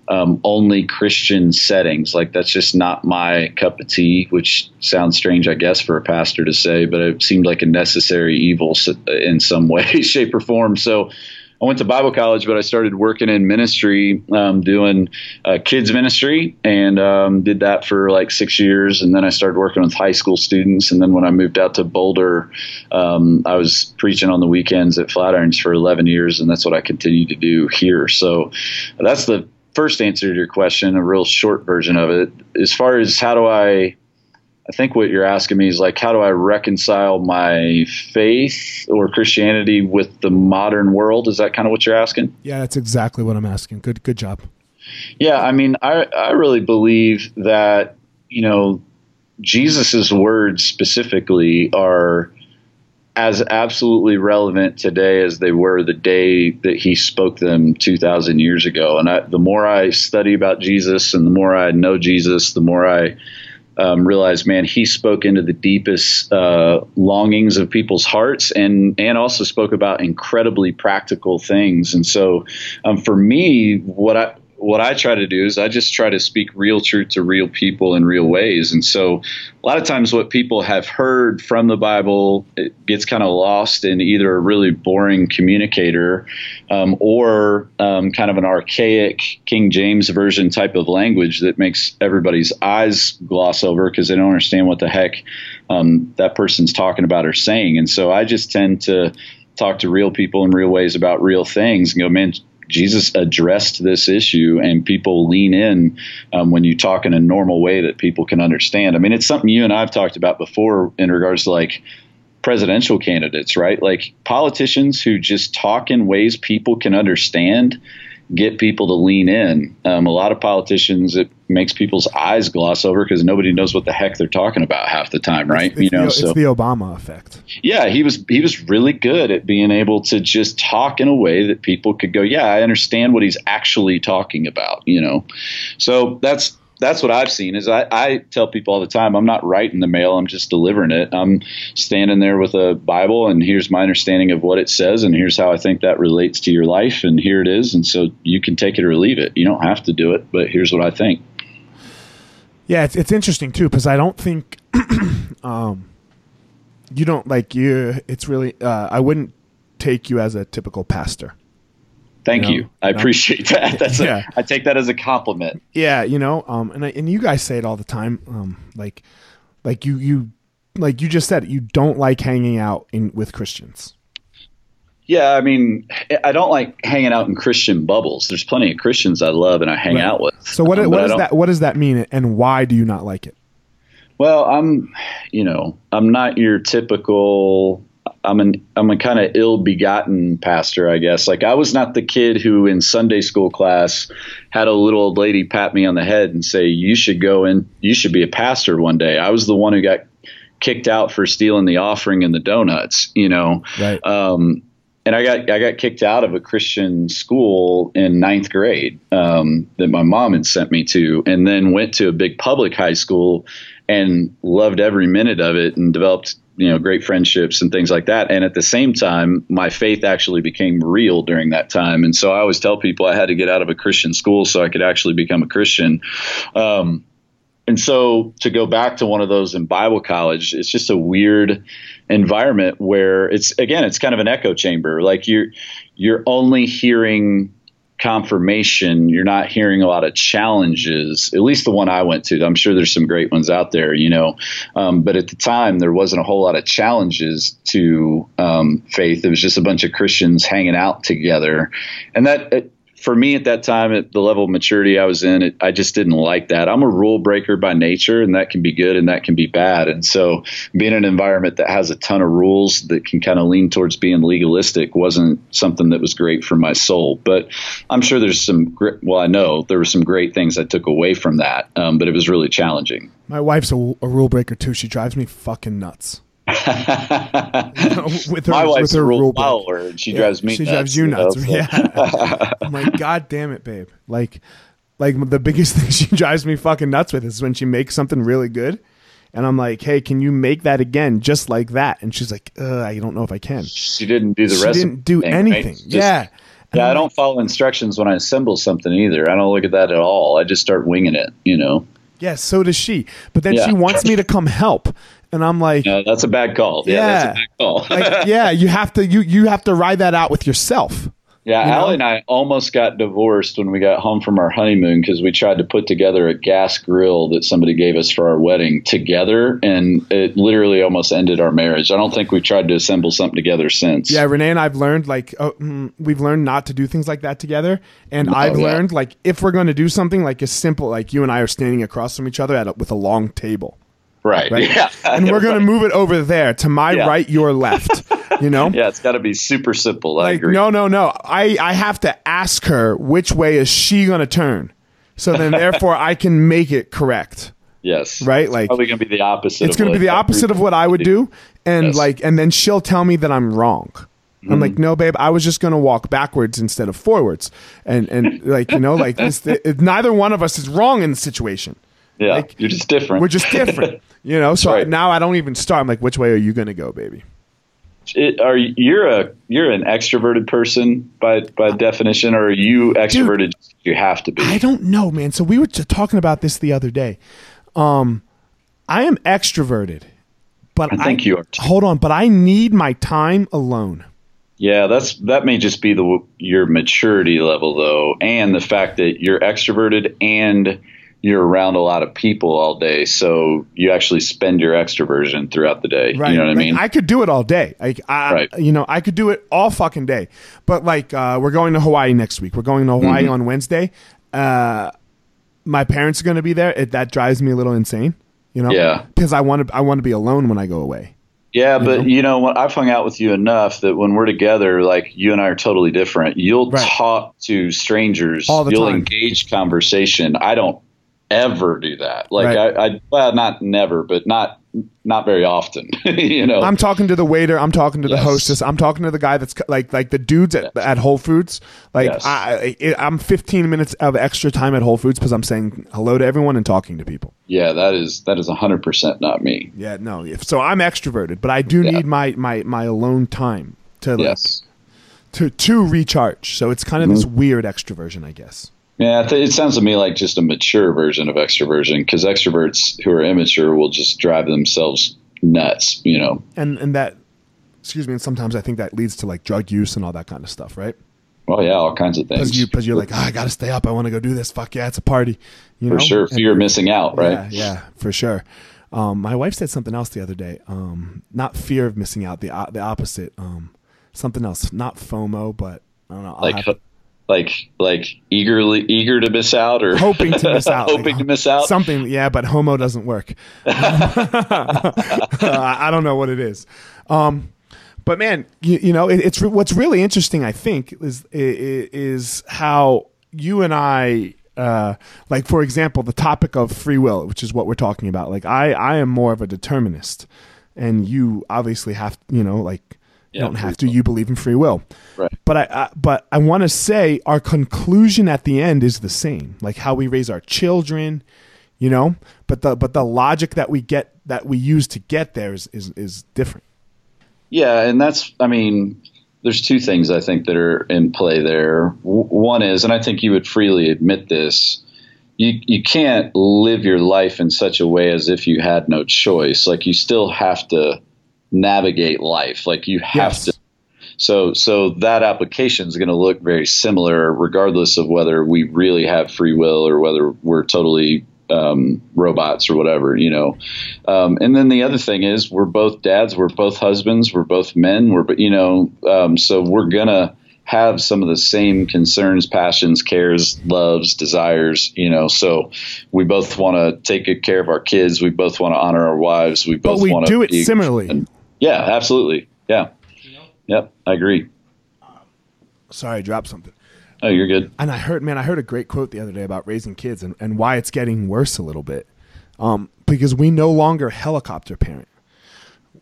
um, only Christian settings. Like that's just not my cup of tea, which sounds strange, I guess, for a pastor to say, but it seemed like a necessary evil in some way, shape, or form. So I went to Bible college, but I started working in ministry, um, doing uh, kids ministry, and um, did that for like six years. And then I started working with high school students. And then when I moved out to Boulder, um, I was preaching on the weekends at Flatirons for 11 years, and that's what I continue to do here. So that's the first answer to your question, a real short version of it. As far as how do I I think what you're asking me is like, how do I reconcile my faith or Christianity with the modern world? Is that kind of what you're asking? Yeah, that's exactly what I'm asking. Good, good job. Yeah, I mean, I I really believe that you know Jesus's words specifically are as absolutely relevant today as they were the day that he spoke them 2,000 years ago. And I, the more I study about Jesus and the more I know Jesus, the more I um, realized, man, he spoke into the deepest uh, longings of people's hearts, and and also spoke about incredibly practical things. And so, um, for me, what I what I try to do is I just try to speak real truth to real people in real ways. And so a lot of times what people have heard from the Bible it gets kind of lost in either a really boring communicator um, or um, kind of an archaic King James version type of language that makes everybody's eyes gloss over because they don't understand what the heck um, that person's talking about or saying. And so I just tend to talk to real people in real ways about real things and go, man, Jesus addressed this issue, and people lean in um, when you talk in a normal way that people can understand. I mean, it's something you and I've talked about before in regards to like presidential candidates, right? Like politicians who just talk in ways people can understand get people to lean in. Um, a lot of politicians, it makes people's eyes gloss over because nobody knows what the heck they're talking about half the time, right? It's, it's you know, the, so it's the Obama effect. Yeah, he was he was really good at being able to just talk in a way that people could go, yeah, I understand what he's actually talking about. You know, so that's that's what I've seen is I, I tell people all the time I'm not writing the mail I'm just delivering it. I'm standing there with a Bible and here's my understanding of what it says and here's how I think that relates to your life and here it is. And so you can take it or leave it. You don't have to do it but here's what I think. Yeah it's, it's interesting too because I don't think um, you don't like you it's really uh, I wouldn't take you as a typical pastor Thank you. Know, you. I you know? appreciate that. That's yeah. A, I take that as a compliment. Yeah, you know, um, and I, and you guys say it all the time, um, like, like you you like you just said, you don't like hanging out in with Christians. Yeah, I mean, I don't like hanging out in Christian bubbles. There's plenty of Christians I love and I hang right. out with. So what, um, what does that what does that mean, and why do you not like it? Well, I'm, you know, I'm not your typical I'm an I'm a kind of ill-begotten pastor, I guess. Like I was not the kid who in Sunday school class had a little old lady pat me on the head and say you should go and you should be a pastor one day. I was the one who got kicked out for stealing the offering and the donuts, you know. Right. Um, and I got I got kicked out of a Christian school in ninth grade um, that my mom had sent me to, and then went to a big public high school and loved every minute of it and developed you know great friendships and things like that. And at the same time my faith actually became real during that time. And so i always tell people i had to get out of a christian school so i could actually become a christian. Um, and so to go back to one of those in bible college it's just a weird environment where it's again it's kind of an echo chamber. Like you're you're only hearing confirmation, you're not hearing a lot of challenges. At least the one I went to. I'm sure there's some great ones out there, you know. Um, but at the time, there wasn't a whole lot of challenges to um, faith. It was just a bunch of Christians hanging out together, and that. For me at that time, at the level of maturity I was in, it, I just didn't like that. I'm a rule breaker by nature, and that can be good and that can be bad. And so, being in an environment that has a ton of rules that can kind of lean towards being legalistic wasn't something that was great for my soul. But I'm sure there's some, well, I know there were some great things I took away from that, um, but it was really challenging. My wife's a, a rule breaker too. She drives me fucking nuts. with her, My wife's with her a rule follower, and she yeah, drives me. She nuts, drives you nuts. Know, so. Yeah. I'm like, God damn it, babe! Like, like the biggest thing she drives me fucking nuts with is when she makes something really good, and I'm like, hey, can you make that again, just like that? And she's like, uh, I don't know if I can. She didn't do the she rest. Didn't do thing, anything. Right? yeah. Yeah, I don't follow instructions when I assemble something either. I don't look at that at all. I just start winging it, you know. Yeah, so does she. But then Yeah. she wants me to come help, and I'm like, No, that's a bad call. Yeah, that's a bad call. like, yeah, you have to you you have to ride that out with yourself. yeah, you know? Allie and I almost got divorced when we got home from our honeymoon because we tried to put together a gas grill that somebody gave us for our wedding together, and it literally almost ended our marriage. I don't think we've tried to assemble something together since. Yeah, Renee and I've learned like oh, mm, we've learned not to do things like that together, and I've yeah. learned like if we're going to do something like as simple like you and I are standing across from each other at a, with a long table, right. right? Yeah, and we're going to move it over there to my Yeah. right, your left. You know, Yeah, it's got to be super simple. I like agree. no, no, no. I I have to ask her which way is she going to turn, so then therefore I can make it correct. Yes. Right, It's like- probably going to be the opposite. it's going to be the opposite of what I would do, and Yes. like, and then she'll tell me that I'm wrong. I'm like, mm-hmm. no, babe, I was just going to walk backwards instead of forwards, and and like you know, like this, it, neither one of us is wrong in the situation. Yeah, like, you're just different. We're just different, you know. So right. now I don't even start. I'm like, which way are you going to go, baby? It, are you- you're a you're an extroverted person by by definition, or are you extroverted? you have to be. I don't know, man. So we were just talking about this the other day. Um, I am extroverted, but I think you are too. Hold on, but I need my time alone. Yeah, that's that may just be the your maturity level though, and the fact that you're extroverted and you're around a lot of people all day, so you actually spend your extroversion throughout the day. Right. You know what I mean? I could do it all day. Like, I, Right. you know, I could do it all fucking day. But like, uh, we're going to Hawaii next week. We're going to Hawaii Mm-hmm. on Wednesday. Uh, my parents are going to be there. It, that drives me a little insane. You know. Yeah. Because I want to. I want to be alone when I go away. Yeah, but you know, what I've hung out with you enough that when we're together, like you and I are totally different. You'll Right. talk to strangers, All the you'll time. engage conversation. I don't ever do that. Like Right. I, I, well, not never, but not not very often. you know, I'm talking to the waiter. I'm talking to the Yes. hostess. I'm talking to the guy that's like like the dudes at, at Whole Foods. Like Yes. I, I'm 15 minutes of extra time at Whole Foods because I'm saying hello to everyone and talking to people. yeah, that is that is hundred percent not me. Yeah, no. If, so I'm extroverted, but I do Yeah. need my my my alone time to like Yes. to to recharge. So it's kind of Mm-hmm. this weird extroversion, I guess. Yeah, it sounds to me like just a mature version of extroversion because extroverts who are immature will just drive themselves nuts. You know. And and that excuse me, and sometimes I think that leads to like drug use and all that kind of stuff, right? Well, yeah, all kinds of things. Because you, you're like, oh, I got to stay up. I want to go do this. Fuck yeah, it's a party. You for know? sure, And- fear of missing out, right? Yeah, yeah, for sure. Um, my wife said something else the other day. Um, not fear of missing out. The o- the opposite. Um, something else. Not FOMO, but I don't know. I'll like have- like like eagerly eager to miss out or hoping to miss out. hoping Like, to miss out. Something, yeah, but homo doesn't work. I don't know what it is. Um, but man, you, you know, it, it's re- what's really interesting. I think is is how you and I, uh, like for example, the topic of free will, which is what we're talking about. Like I, I am more of a determinist, and you obviously have, you know, like you Yeah, don't have to. You believe in free will, Right. but I, I but I want to say our conclusion at the end is the same, like how we raise our children, you know. But the but the logic that we get that we use to get there is is, is different. Yeah, and that's I mean, there's two things I think that are in play there. W- one is, and I think you would freely admit this. You, you can't live your life in such a way as if you had no choice. Like you still have to navigate life. Like you have Yes. to So so that application is going to look very similar, regardless of whether we really have free will or whether we're totally um, robots or whatever, you know. Um, and then the other thing is, we're both dads, we're both husbands, we're both men, we're you know, um, so we're gonna have some of the same concerns, passions, cares, loves, desires, you know. So we both want to take good care of our kids. We both want to honor our wives. We both want do to it similarly. Yeah, absolutely. Yeah. Yep, I agree. Sorry, I dropped something. Oh, you're good. And I heard, man, I heard a great quote the other day about raising kids and, and why it's getting worse a little bit. Um, because we no longer helicopter parent,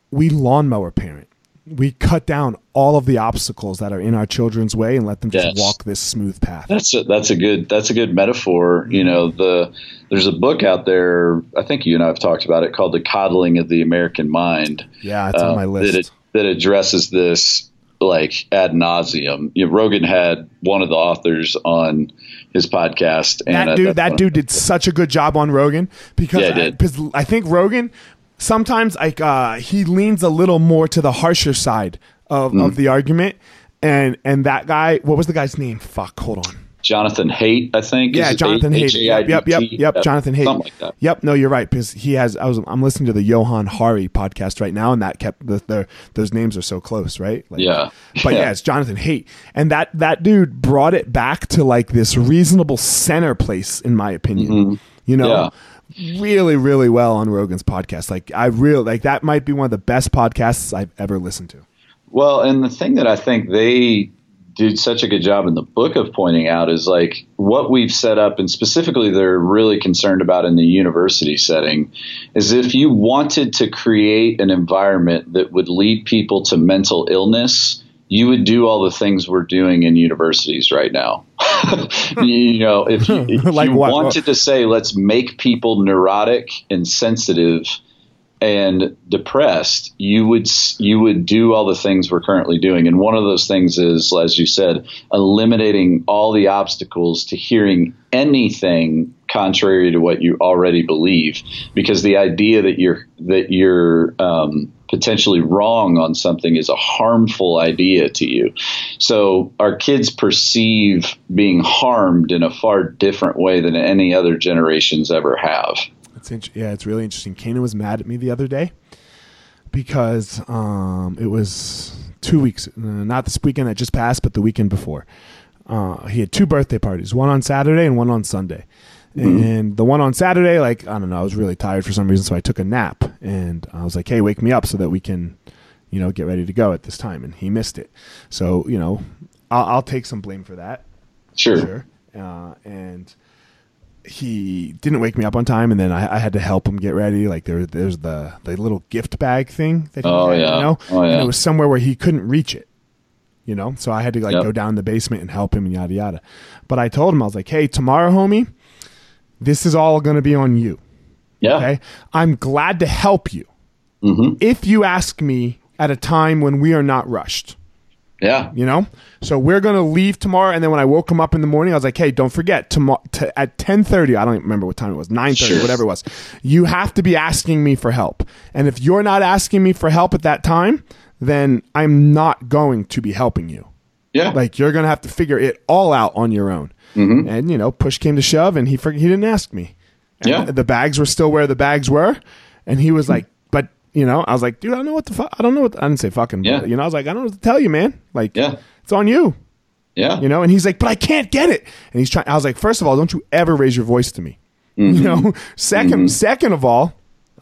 we lawnmower parent. We cut down all of the obstacles that are in our children's way and let them just Yes. walk this smooth path. That's a, that's a good that's a good metaphor. You know, the there's a book out there. I think you and I have talked about it called "The Coddling of the American Mind." Yeah, it's uh, on my list. That, it, that addresses this like ad nauseum. You know, Rogan had one of the authors on his podcast, and that dude, that dude did such a good job on Rogan because Yeah, I, I think Rogan sometimes like uh, he leans a little more to the harsher side of, Mm. of the argument, and and that guy, what was the guy's name? Fuck, hold on. Jonathan Haidt, I think. Yeah, Jonathan Haidt. Yep, yep, yep, yep. Jonathan Haidt. Something like that. Yep. No, you're right because he has. I was. I'm listening to the Johann Hari podcast right now, and that kept the, the those names are so close, right? Like, Yeah. But yeah. Yeah. it's Jonathan Haidt, and that that dude brought it back to like this reasonable center place, in my opinion. You know. Really, really well on Rogan's podcast. Like I really like that might be one of the best podcasts I've ever listened to. Well, and the thing that I think they did such a good job in the book of pointing out is like what we've set up, and specifically they're really concerned about in the university setting, is if you wanted to create an environment that would lead people to mental illness, you would do all the things we're doing in universities right now. you know, if you, if Like you wanted to say, let's make people neurotic and sensitive and depressed, you would you would do all the things we're currently doing, and one of those things is, as you said, eliminating all the obstacles to hearing anything contrary to what you already believe, because the idea that you're that you're um, potentially wrong on something is a harmful idea to you. So our kids perceive being harmed in a far different way than any other generations ever have. It's int- yeah, it's really interesting. Kana was mad at me the other day because um, it was two weeks, not this weekend that just passed, but the weekend before. Uh, he had two birthday parties, one on Saturday and one on Sunday. And the one on Saturday, like I don't know, I was really tired for some reason, so I took a nap. And I was like, "Hey, wake me up so that we can, you know, get ready to go at this time." And he missed it, so you know, I'll, I'll take some blame for that Sure. sure. Uh, and he didn't wake me up on time, and then I, I had to help him get ready. Like there, there's the the little gift bag thing that he Oh, had, yeah. you know, Oh, and yeah. it was somewhere where he couldn't reach it. You know, so I had to like Yep. go down the basement and help him and yada yada. But I told him I was like, "Hey, tomorrow, homie, this is all going to be on you. Yeah. Okay, I'm glad to help you Mhm. if you ask me at a time when we are not rushed." Yeah. you know so we're gonna leave tomorrow and then when i woke him up in the morning i was like hey don't forget tomorrow t- at 10.30 i don't even remember what time it was 9.30 Sure. whatever it was you have to be asking me for help and if you're not asking me for help at that time then i'm not going to be helping you Yeah. like you're gonna have to figure it all out on your own Mm-hmm. and you know push came to shove and he he didn't ask me and Yeah. the bags were still where the bags were and he was like but you know i was like dude i don't know what the fuck i don't know what i didn't say fucking Yeah. but, you know i was like i don't know what to tell you man like Yeah. it's on you yeah. you know and he's like but i can't get it and he's trying i was like first of all don't you ever raise your voice to me you know 2nd second of all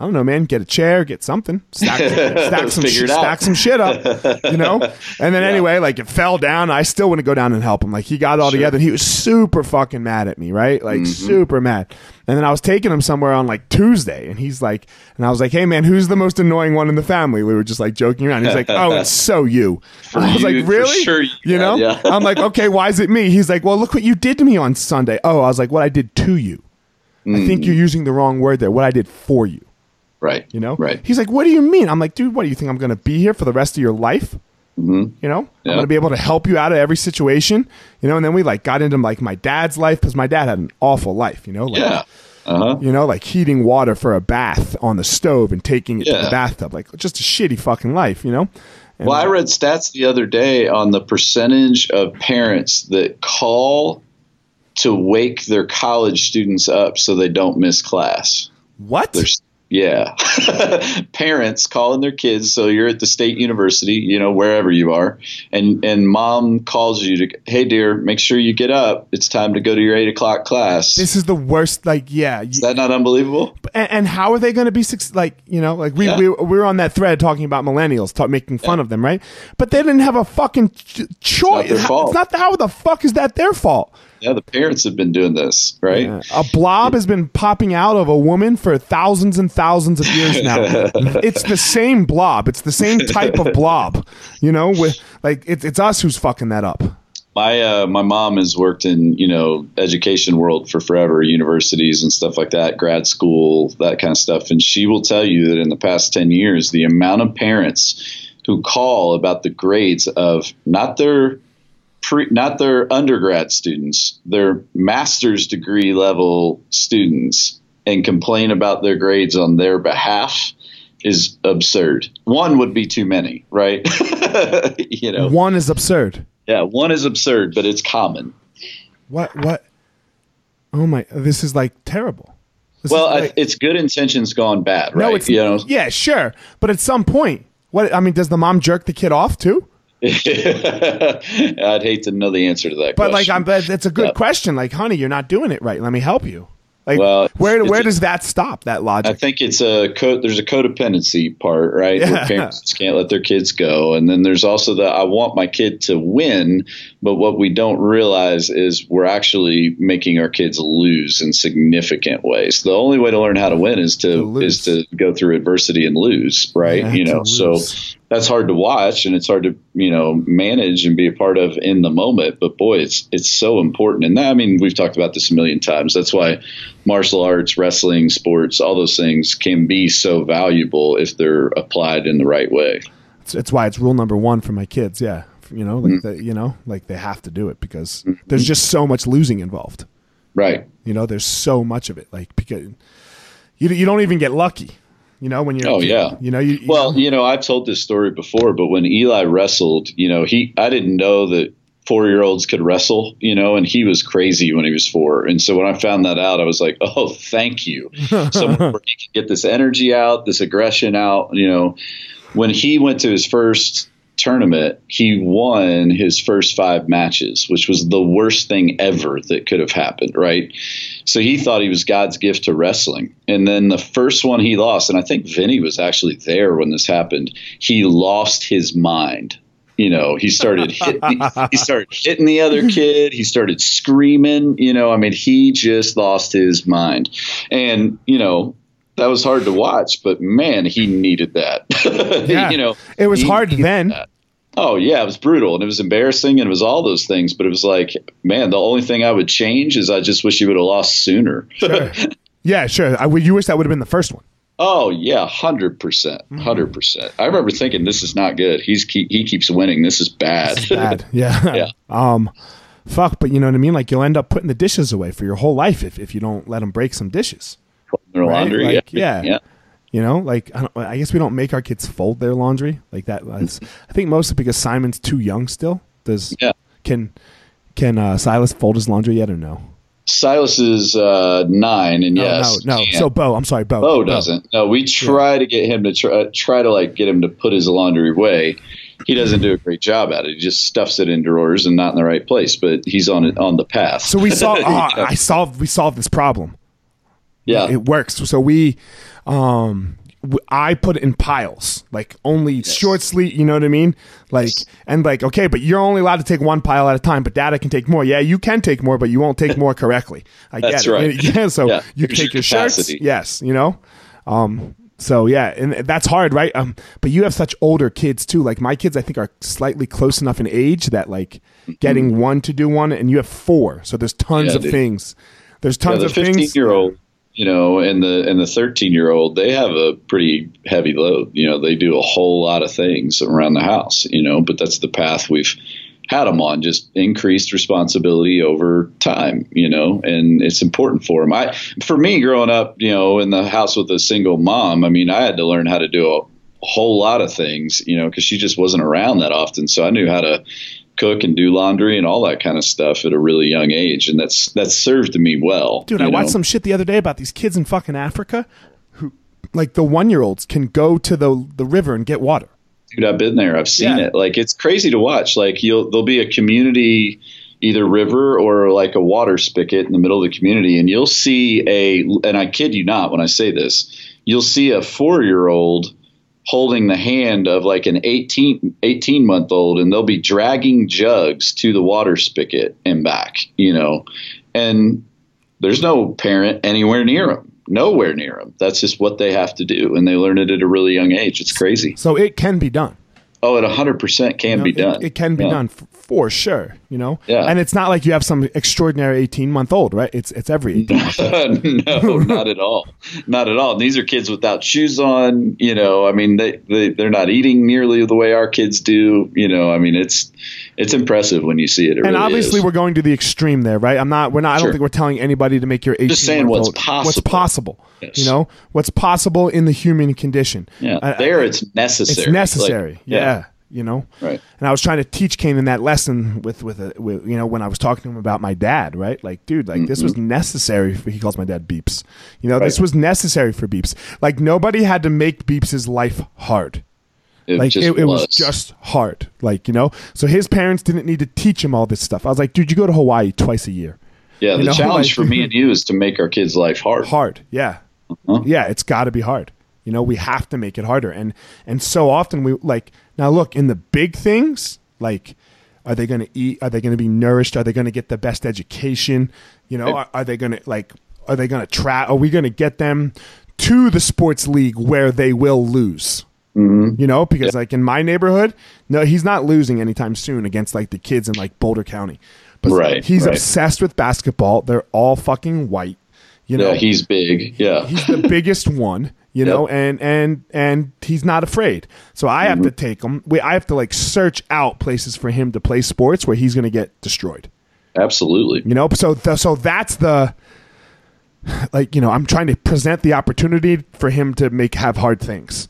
I don't know, man. Get a chair, get something, stack, stack some, sh- stack some shit up, you know. And then anyway, like it fell down. I still wouldn't go down and help him. Like he got all Sure. together. And he was super fucking mad at me, right? Like super mad. And then I was taking him somewhere on like Tuesday, and he's like, and I was like, hey man, who's the most annoying one in the family? We were just like joking around. He's like, oh, it's so you. For I was you, like, really? sure you- you know? yeah. I'm like, okay, why is it me? He's like, well, look what you did to me on Sunday. Oh, I was like, what I did to you. I Mm. think you're using the wrong word there. What I did for you. Right. You know? Right. He's like, what do you mean? I'm like, dude, what do you think I'm going to be here for the rest of your life? Mhm. You know, I'm going to be able to help you out of every situation. You know, and then we like got into like my dad's life because my dad had an awful life. You know, like, Yeah. Uh huh. you know, like heating water for a bath on the stove and taking it to the bathtub, like just a shitty fucking life. You know. And, Well, I uh, read stats the other day on the percentage of parents that call to wake their college students up so they don't miss class. what? There's yeah, parents calling their kids. So you're at the state university, you know, wherever you are, and and mom calls you to, hey dear, make sure you get up. It's time to go to your eight o'clock class. This is the worst. Like, yeah. is that not unbelievable? and, and how are they going to be suc- like you know like we, Yeah. we we were on that thread talking about millennials talk, making fun of them right but they didn't have a fucking ch- choice their fault. it's not how the fuck is that their fault Yeah, the parents have been doing this, right? Yeah. a blob has been popping out of a woman for thousands and thousands of years now. It's the same blob. It's the same type of blob you know? With like it's it's us who's fucking that up. My uh, my mom has worked in you know education world for forever, universities and stuff like that, grad school, that kind of stuff, and she will tell you that in the past ten years, the amount of parents who call about the grades of not their pre, not their undergrad students, their master's degree level students, and complain about their grades on their behalf is absurd. One would be too many, right? you know, One is absurd. yeah, one is absurd, but it's common. What? What? Oh my! This is like terrible. This Well, like- it's good intentions gone bad, right? no, it's you know, yeah, sure, but at some point, what? I mean, does the mom jerk the kid off too? I'd hate to know the answer to that. But like. I'm. But it's a good Yeah. question. Like, honey, you're not doing it right. Let me help you. Like, Well, where where does that stop? That logic. I think it's a co- there's a codependency part, right? Yeah. Where parents can't let their kids go, and then there's also the I want my kid to win, but what we don't realize is we're actually making our kids lose in significant ways. The only way to learn how to win is to, To is to go through adversity and lose, right? Yeah, you know, so that's hard to watch and it's hard to you know manage and be a part of in the moment but boy it's it's so important and that, i mean we've talked about this a million times that's why martial arts wrestling sports all those things can be so valuable if they're applied in the right way It's, it's why it's rule number one for my kids. Yeah, you know, Mm-hmm. like the, you know, like they have to do it because there's just so much losing involved. right You know, there's so much of it. Like because you you don't even get lucky. You know when you're. Oh, yeah. You know you. you well know, you know i've told this story before but when eli wrestled you know he i didn't know that four year olds could wrestle you know and he was crazy when he was four. And so when i found that out i was like oh thank you. Someone where he can get this energy out this aggression out you know when he went to his first tournament he won his first five matches which was the worst thing ever that could have happened right? So he thought he was god's gift to wrestling. And then the first one he lost and i think vinny was actually there when this happened he lost his mind you know he started hitting he started hitting the other kid he started screaming you know i mean he just lost his mind and you know that was hard to watch but man he needed that Yeah. you know It was hard then. that. oh yeah it was brutal and it was embarrassing and it was all those things but it was like man the only thing i would change is i just wish he would have lost sooner yeah, sure. I would. You wish that would have been the first one. Oh yeah, hundred percent, Mm-hmm. hundred percent. I remember thinking this is not good. He's keep, he keeps winning. This is bad. Bad. Yeah. Yeah. Um, fuck. But you know what I mean. Like you'll end up putting the dishes away for your whole life if if you don't let them break some dishes. Their Right? laundry, Like, yeah, yeah. You know, like I, don't, I guess we don't make our kids fold their laundry like that. That's, I think mostly because Simon's too young still. Does Yeah. can can uh, Silas fold his laundry yet or no? Silas is uh, nine, and No, yes, no, no. So Bo, I'm sorry, Bo. Bo doesn't. No, we try to get him to try, try to like get him to put his laundry away. He doesn't do a great job at it. He just stuffs it in drawers and not in the right place. But he's on it on the path. So we saw. Yeah. I solved. We solved this problem. yeah, it works. So we, um, I put it in piles, like only short sleeve. You know what I mean? Like and like okay, but you're only allowed to take one pile at a time. But data can take more. Yeah, you can take more, but you won't take more correctly. I That's get it. right. Yeah. So Yeah. you Here's take your your shirts. Yes. You know. Um. So yeah, and that's hard, right? Um. But you have such older kids too. Like my kids, I think are slightly close enough in age that like getting one to do one, and you have four. So there's tons Mm-hmm. Yeah, of dude. things. There's Yeah, tons the of things. fifteen year old, you know, and the and the thirteen year old, they have a pretty heavy load. You know, they do a whole lot of things around the house. You know, but that's the path we've had them on. Just increased responsibility over time. You know, and it's important for them. I, for me, growing up, you know, in the house with a single mom, I mean, I had to learn how to do a whole lot of things. You know, because she just wasn't around that often, so I knew how to cook and do laundry and all that kind of stuff at a really young age and that's that's served me well Dude, I watched some shit the other day about these kids in fucking Africa who, like, the one year olds can go to the the river and get water. dude i've been there i've seen Yeah. it like it's crazy to watch like you'll there'll be a community either river or like a water spigot in the middle of the community and you'll see a and i kid you not when i say this you'll see a four year old holding the hand of like an 18, 18 month old and they'll be dragging jugs to the water spigot and back you know and there's no parent anywhere near them nowhere near them that's just what they have to do and they learn it at a really young age it's crazy So it can be done. Oh, it 100% can You know, be it- done. It, can be Yeah. done. For sure. You know, Yeah. And it's not like you have some extraordinary eighteen month old, right? It's it's every 18 no, not at all. Not at all. And these are kids without shoes on. You know, I mean, they, they they're not eating nearly the way our kids do. You know, I mean, it's it's impressive when you see it. it And really obviously, is. we're going to the extreme there, right? I'm not. We're not. I don't Sure. think we're telling anybody to make your 18 saying month what's old- What's possible. possible? Yes. You know, what's possible in the human condition. yeah, there it's necessary. it's necessary. Like, yeah. You know, Right. And I was trying to teach Kanan that lesson with with, a, with you know when I was talking to him about my dad, right? Like, dude, like this was necessary. For, he calls my dad Beeps. You know, this Mm-hmm. Was necessary for Beeps. Like nobody had to make Beeps' life hard. It Like it, it was. just hard. Like you know, so his parents didn't need to teach him all this stuff. I was like, dude, you go to Hawaii twice a year. yeah. The know, challenge like- for me and you is to make our kids' life hard. hard yeah Uh-huh. yeah it's got to be hard you know we have to make it harder and and so often we like now look in the big things like are they going to eat are they going to be nourished? Are they going to get the best education? You know are, are they going to like are they going to try are we going to get them to the sports league where they will lose? Mm-hmm. you know because like in my neighborhood no he's not losing anytime soon against like the kids in like boulder county. But Right, he's right. obsessed with basketball. They're all fucking white. You know? Yeah, he's big. Yeah. he's the biggest one you know Yep. and and and he's not afraid so i have Mm-hmm. to take him we, i have to like search out places for him to play sports where he's going to get destroyed Absolutely. you know so th- so that's the like you know i'm trying to present the opportunity for him to make have hard things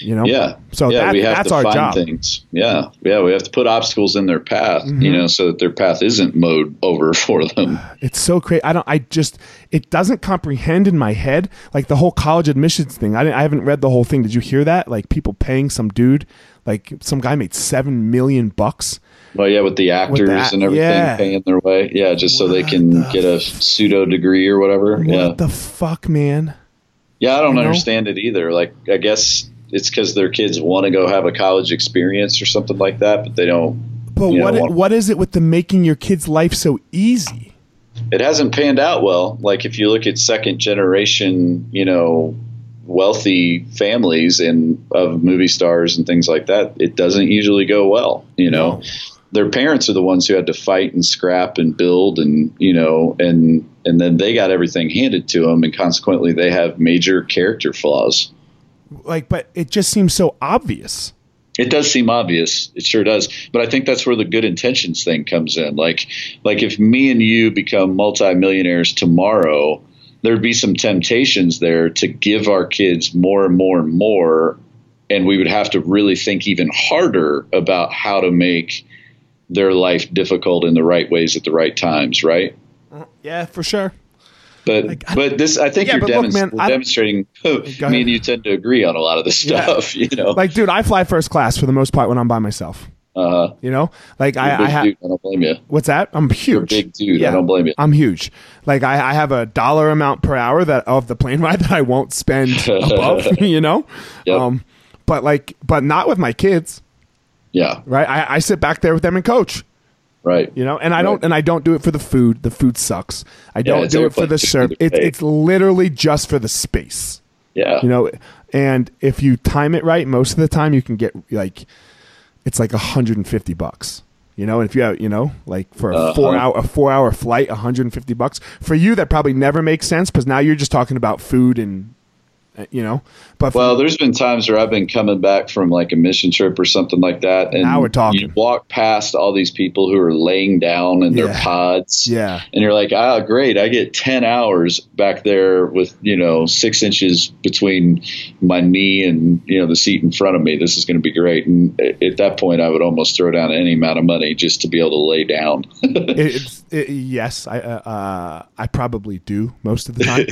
you know Yeah. so yeah, that, we have that's to our find job things. Yeah. Yeah. We have to put obstacles in their path, Mm-hmm. you know, so that their path isn't mowed over for them. It's so crazy. I don't. I just. It doesn't comprehend in my head like the whole college admissions thing. I didn't, I haven't read the whole thing. Did you hear that? Like people paying some dude, like some guy made seven million bucks. Well, yeah, with the actors that- and everything yeah. paying their way. Yeah, just so they can get a pseudo degree or whatever. What Yeah. the fuck, man? Yeah, I don't you know? understand it either. Like, I guess it's because their kids want to go have a college experience or something like that, but they don't. But what know, what, what is it with the making your kid's life so easy? It hasn't panned out well. Like, if you look at second generation, you know, wealthy families and of movie stars and things like that, it doesn't usually go well. You know, No. their parents are the ones who had to fight and scrap and build and you know and and then they got everything handed to them and consequently they have major character flaws Like, but it just seems so obvious. it does seem obvious. It sure does. But i think that's where the good intentions thing comes in. Like like if me and you become multimillionaires tomorrow there'd be some temptations there to give our kids more and more and more. And we would have to really think even harder about how to make their life difficult in the right ways at the right times right? Uh, yeah, for sure. But Like, but this I think Yeah, you're look, man, we're I- demonstrating. Go me and you tend to agree on a lot of this Yeah. stuff. You know, Like, dude, I fly first class for the most part when I'm by myself. uh, You know, like I, I have. I don't blame you. What's that? I'm huge. big dude. I don't blame you. I'm huge. Like I, I have a dollar amount per hour that of the plane ride that I won't spend above. You know. Yep. Um, but like, but not with my kids, Yeah, right? I, I sit back there with them and coach. Right. You know, and I don't, and I don't do it for the food. The food sucks. I don't it's do it for the serve. It's it's literally just for the space. Yeah, You know, and if you time it right, most of the time you can get like, it's like 150 bucks. You know, and if you have, you know, like for a Uh-huh. four hour a four hour flight, 150 bucks for you, that probably never makes sense because now you're just talking about food and, uh, you know, but Well, there's been times where I've been coming back from like a mission trip or something like that, and Now we're talking. You walk past all these people who are laying down in their pods, Yeah. and you're like, ah, great, I get ten hours back there with you know six inches between my knee and you know the seat in front of me. This is going to be great. And at that point, I would almost throw down any amount of money just to be able to lay down. it, yes, I uh, uh, I probably do most of the time.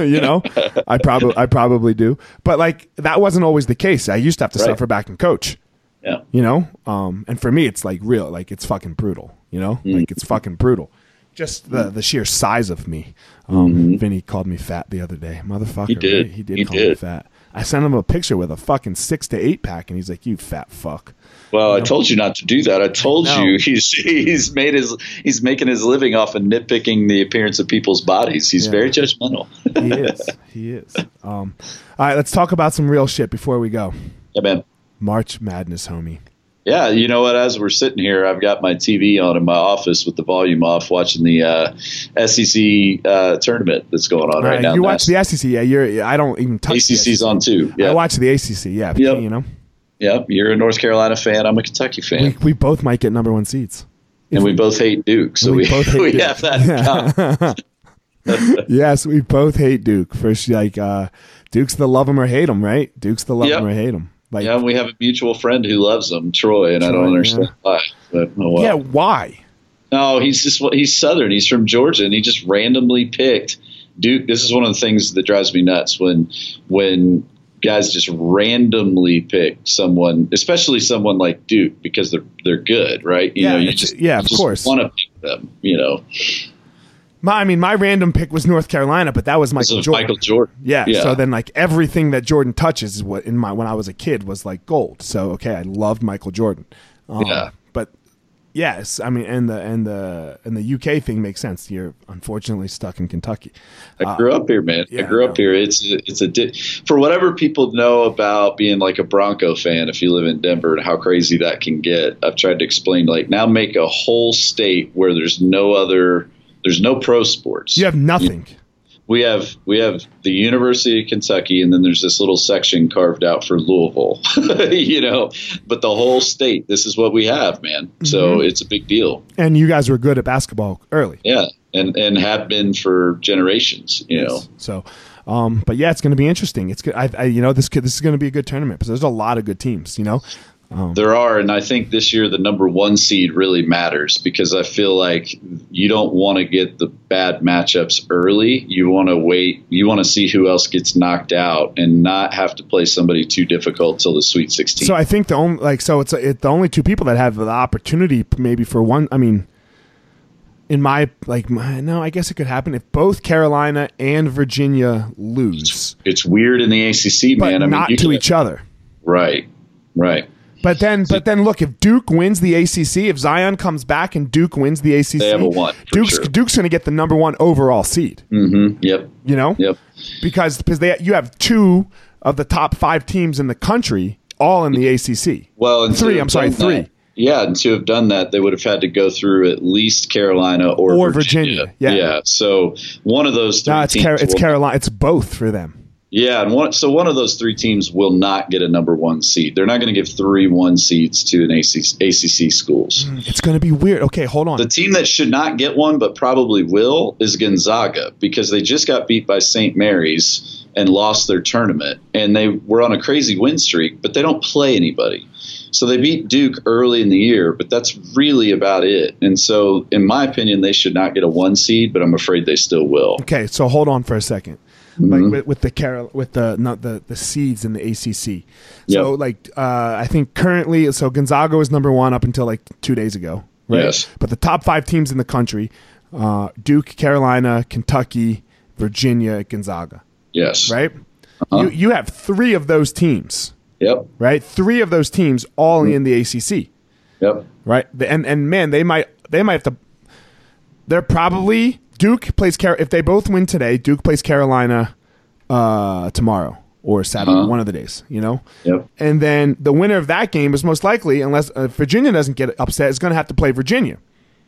you know, I probably I probably do, but like that wasn't always the case. I used to have to Right. suffer back and coach. yeah. You know, um, and for me, it's like real, like it's fucking brutal. You know, Mm. like it's fucking brutal. Just the the sheer size of me. Um, Vinny called me fat the other day, motherfucker. Mm-hmm. He did. right? He did He call me did. fat. I sent him a picture with a fucking six to eight pack, and he's like, "You fat fuck." Well, I told you not to do that. I told know. you he's he's made his he's making his living off of nitpicking the appearance of people's bodies. He's Yeah. very judgmental. He is. he is. Um, all right, let's talk about some real shit before we go. yeah, man. March Madness, homie. Yeah, you know what? As we're sitting here, I've got my TV on in my office with the volume off, watching the uh, SEC uh, tournament that's going on right, Right, now. you watch the SEC, yeah. You're. I don't even touch the ACC's SEC. on too. Yeah. I watch the ACC, yeah. Yep. You know, yep. You're a North Carolina fan. I'm a Kentucky fan, we, we both might get number one seats, and we both hate Duke, so We we both hate we Duke. have that. in yes, we both hate Duke. First, like, uh, Duke's the love him or hate him, right? Duke's the love Yep. him or hate him. Like, yeah, we have a mutual friend who loves them, Troy, and I don't understand why. But oh well. yeah, why? No, he's just he's Southern. He's from Georgia, and he just randomly picked Duke. This is one of the things that drives me nuts when when guys just randomly pick someone, especially someone like Duke, because they're they're good, right? You Yeah, know, you just yeah, you of just course. want to pick them. You know, My, I mean, my random pick was North Carolina, but that was Michael is Jordan. Michael Jordan. Yeah, yeah. So then, like everything that Jordan touches is what in my when I was a kid was like gold. So okay, I loved Michael Jordan. Um, Yeah. Yes, I mean, and the and the and the UK thing makes sense. You're unfortunately stuck in Kentucky. I uh, grew up here, man. yeah, I grew up here. It's it's a di- for whatever people know about being like a Bronco fan. If you live in Denver and how crazy that can get, I've tried to explain. Like now, make a whole state where there's no other, there's no pro sports. You have nothing. We have we have the University of Kentucky, and then there's this little section carved out for Louisville. you know, but the whole state. This is what we have, man. So Mm-hmm. it's a big deal. And you guys were good at basketball early. Yeah, and and have been for generations. You know. So, um, but yeah, it's going to be interesting. It's good. I, I, you know, this could, this is going to be a good tournament because there's a lot of good teams. You know, Um, there are, and I think this year the number one seed really matters because I feel like you don't want to get the bad matchups early. You want to wait. You want to see who else gets knocked out and not have to play somebody too difficult till the Sweet 16. So I think the only like so it's it, the only two people that have the opportunity maybe for one. I mean, in my like my, no, I guess it could happen if both Carolina and Virginia lose, it's weird in the ACC, but man. I mean, not to each other. Right, right. But then, but then, look if Duke wins the ACC, if Zion comes back and Duke wins the ACC, They have a one, Duke's sure. Duke's going to get the number one overall seed. Mm-hmm. Yep, You know, yep. because because they you have two of the top five teams in the country all in the ACC. Well, Three, I'm sorry, three. that- yeah, and to have done that, they would have had to go through at least Carolina or, Or Virginia. Virginia, yeah. So one of those three No, it's teams. Car- it's Carolina. It's both for them. Yeah, and one, so one of those three teams will not get a number one seed. They're not going to give three one seeds to an ACC, ACC schools. Hmm, it's going to be weird. Okay, hold on. The team that should not get one, but probably will, is Gonzaga because they just got beat by St. Mary's and lost their tournament, and they were on a crazy win streak, but they don't play anybody. So they beat Duke early in the year, but that's really about it. And so, in my opinion, they should not get a one seed, but I'm afraid they still will. okay, so hold on for a 2nd Mm-hmm. Like with, with the Carol, with the not the the seeds in the ACC. So Yep. like uh, I think currently, so Gonzaga was number one up until like two days ago. Right? Yes. But the top five teams in the country: uh, Duke, Carolina, Kentucky, Virginia, Gonzaga. Yes. Right. Uh-huh. You you have three of those teams. Yep. Right. Three of those teams all Mm-hmm. in the ACC. Yep. right? And and man, they might they might have to. They're probably Duke plays Car. If they both win today, Duke plays Carolina uh, tomorrow or Saturday, Uh-huh. one of the days. You know, Yep. and then the winner of that game is most likely, unless uh, Virginia doesn't get upset, is going to have to play Virginia.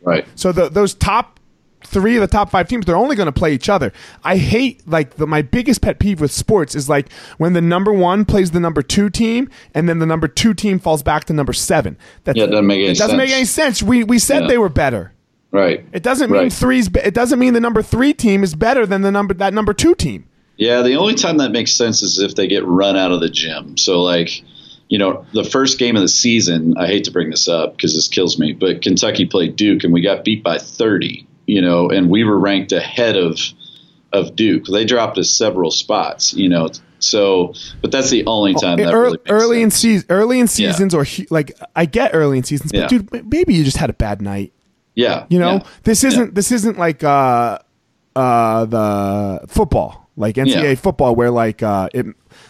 Right. So the, those top three of the top five teams, they're only going to play each other. I hate like the, my biggest pet peeve with sports is like when the number one plays the number two team, and then the number two team falls back to number seven. That's, Yeah, it doesn't make any it doesn't make sense. any sense. We we said Yeah. they were better. Right. It doesn't mean Right. three's. It doesn't mean the number three team is better than the number that number two team. Yeah, the only time that makes sense is if they get run out of the gym. So, like, you know, the first game of the season, I hate to bring this up because this kills me, but Kentucky played Duke and we got beat by 30, you know, and we were ranked ahead of of Duke. They dropped us several spots, you know. So, but that's the only oh, time that early, really makes early in sense. season, early in Yeah. seasons, or hu- like I get early in seasons, but Yeah. dude, maybe you just had a bad night. Yeah. You know, yeah. this isn't this isn't like uh uh the football, like NCAA Yeah. football, where like uh it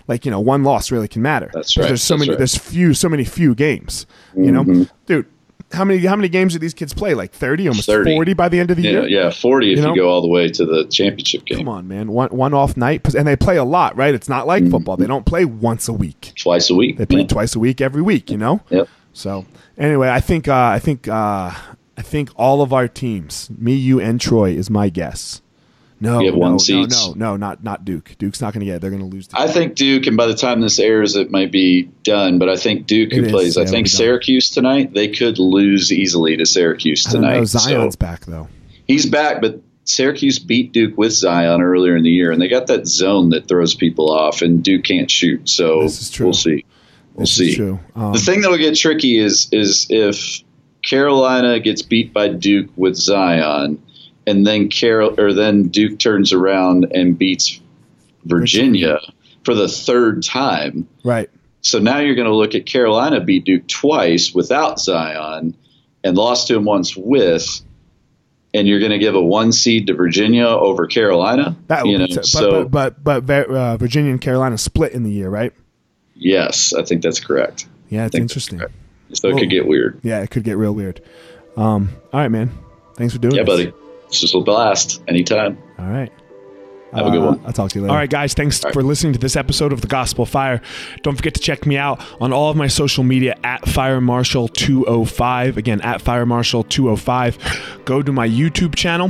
like you know one loss really can matter. That's right, There's so that's many. right. Mm-hmm. There's few, so many few games. You know, dude. How many how many games do these kids play? Like thirty, almost 30. forty by the end of the Yeah, year. yeah, 40 if You you, go all the way to the championship game. Come on, man. One one off night, and they play a lot, right? It's not Mm-hmm. like football. They don't play once a week. Twice a week. They play yeah. twice a week, every week. You know. Yep. So anyway, I think uh, I think uh, I think all of our teams, me, you, and Troy, is my guess. No, no, one no, no, no, not not Duke. Duke's not going to get. it. They're going to lose. To I think Duke, and by the time this airs, it might be done. But I think Duke, It who is, plays, yeah, I think it'll done. Syracuse tonight, they could lose easily to Syracuse tonight. know. So Zion's back though. he's back, but Syracuse beat Duke with Zion earlier in the year, and they got that zone that throws people off, and Duke can't shoot. So This is true. we'll see. We'll This see. Um, The thing that'll get tricky is is if Carolina gets beat by Duke with Zion, and then Carol or then Duke turns around and beats Virginia for the third time. right. So now you're going to look at Carolina beat Duke twice without Zion and lost to him once with, and you're going to give a one seed to Virginia over Carolina. That you know, but, so but but but uh, Virginia and Carolina split in the year, right? yes, I think that's correct. Yeah, it's interesting. Correct. So it could get weird. Yeah, it could get real weird. Um, all right, man. Thanks for doing it. Yeah, this. buddy. It's just a blast. Anytime. All right. Have a good Uh, one. I'll talk to you later. All right, guys. Thanks All right. for listening to this episode of the Gospel Fire. Don't forget to check me out on all of my social media at Fire Marshal 205. Again, at Fire Marshal 205. Go to my YouTube channel.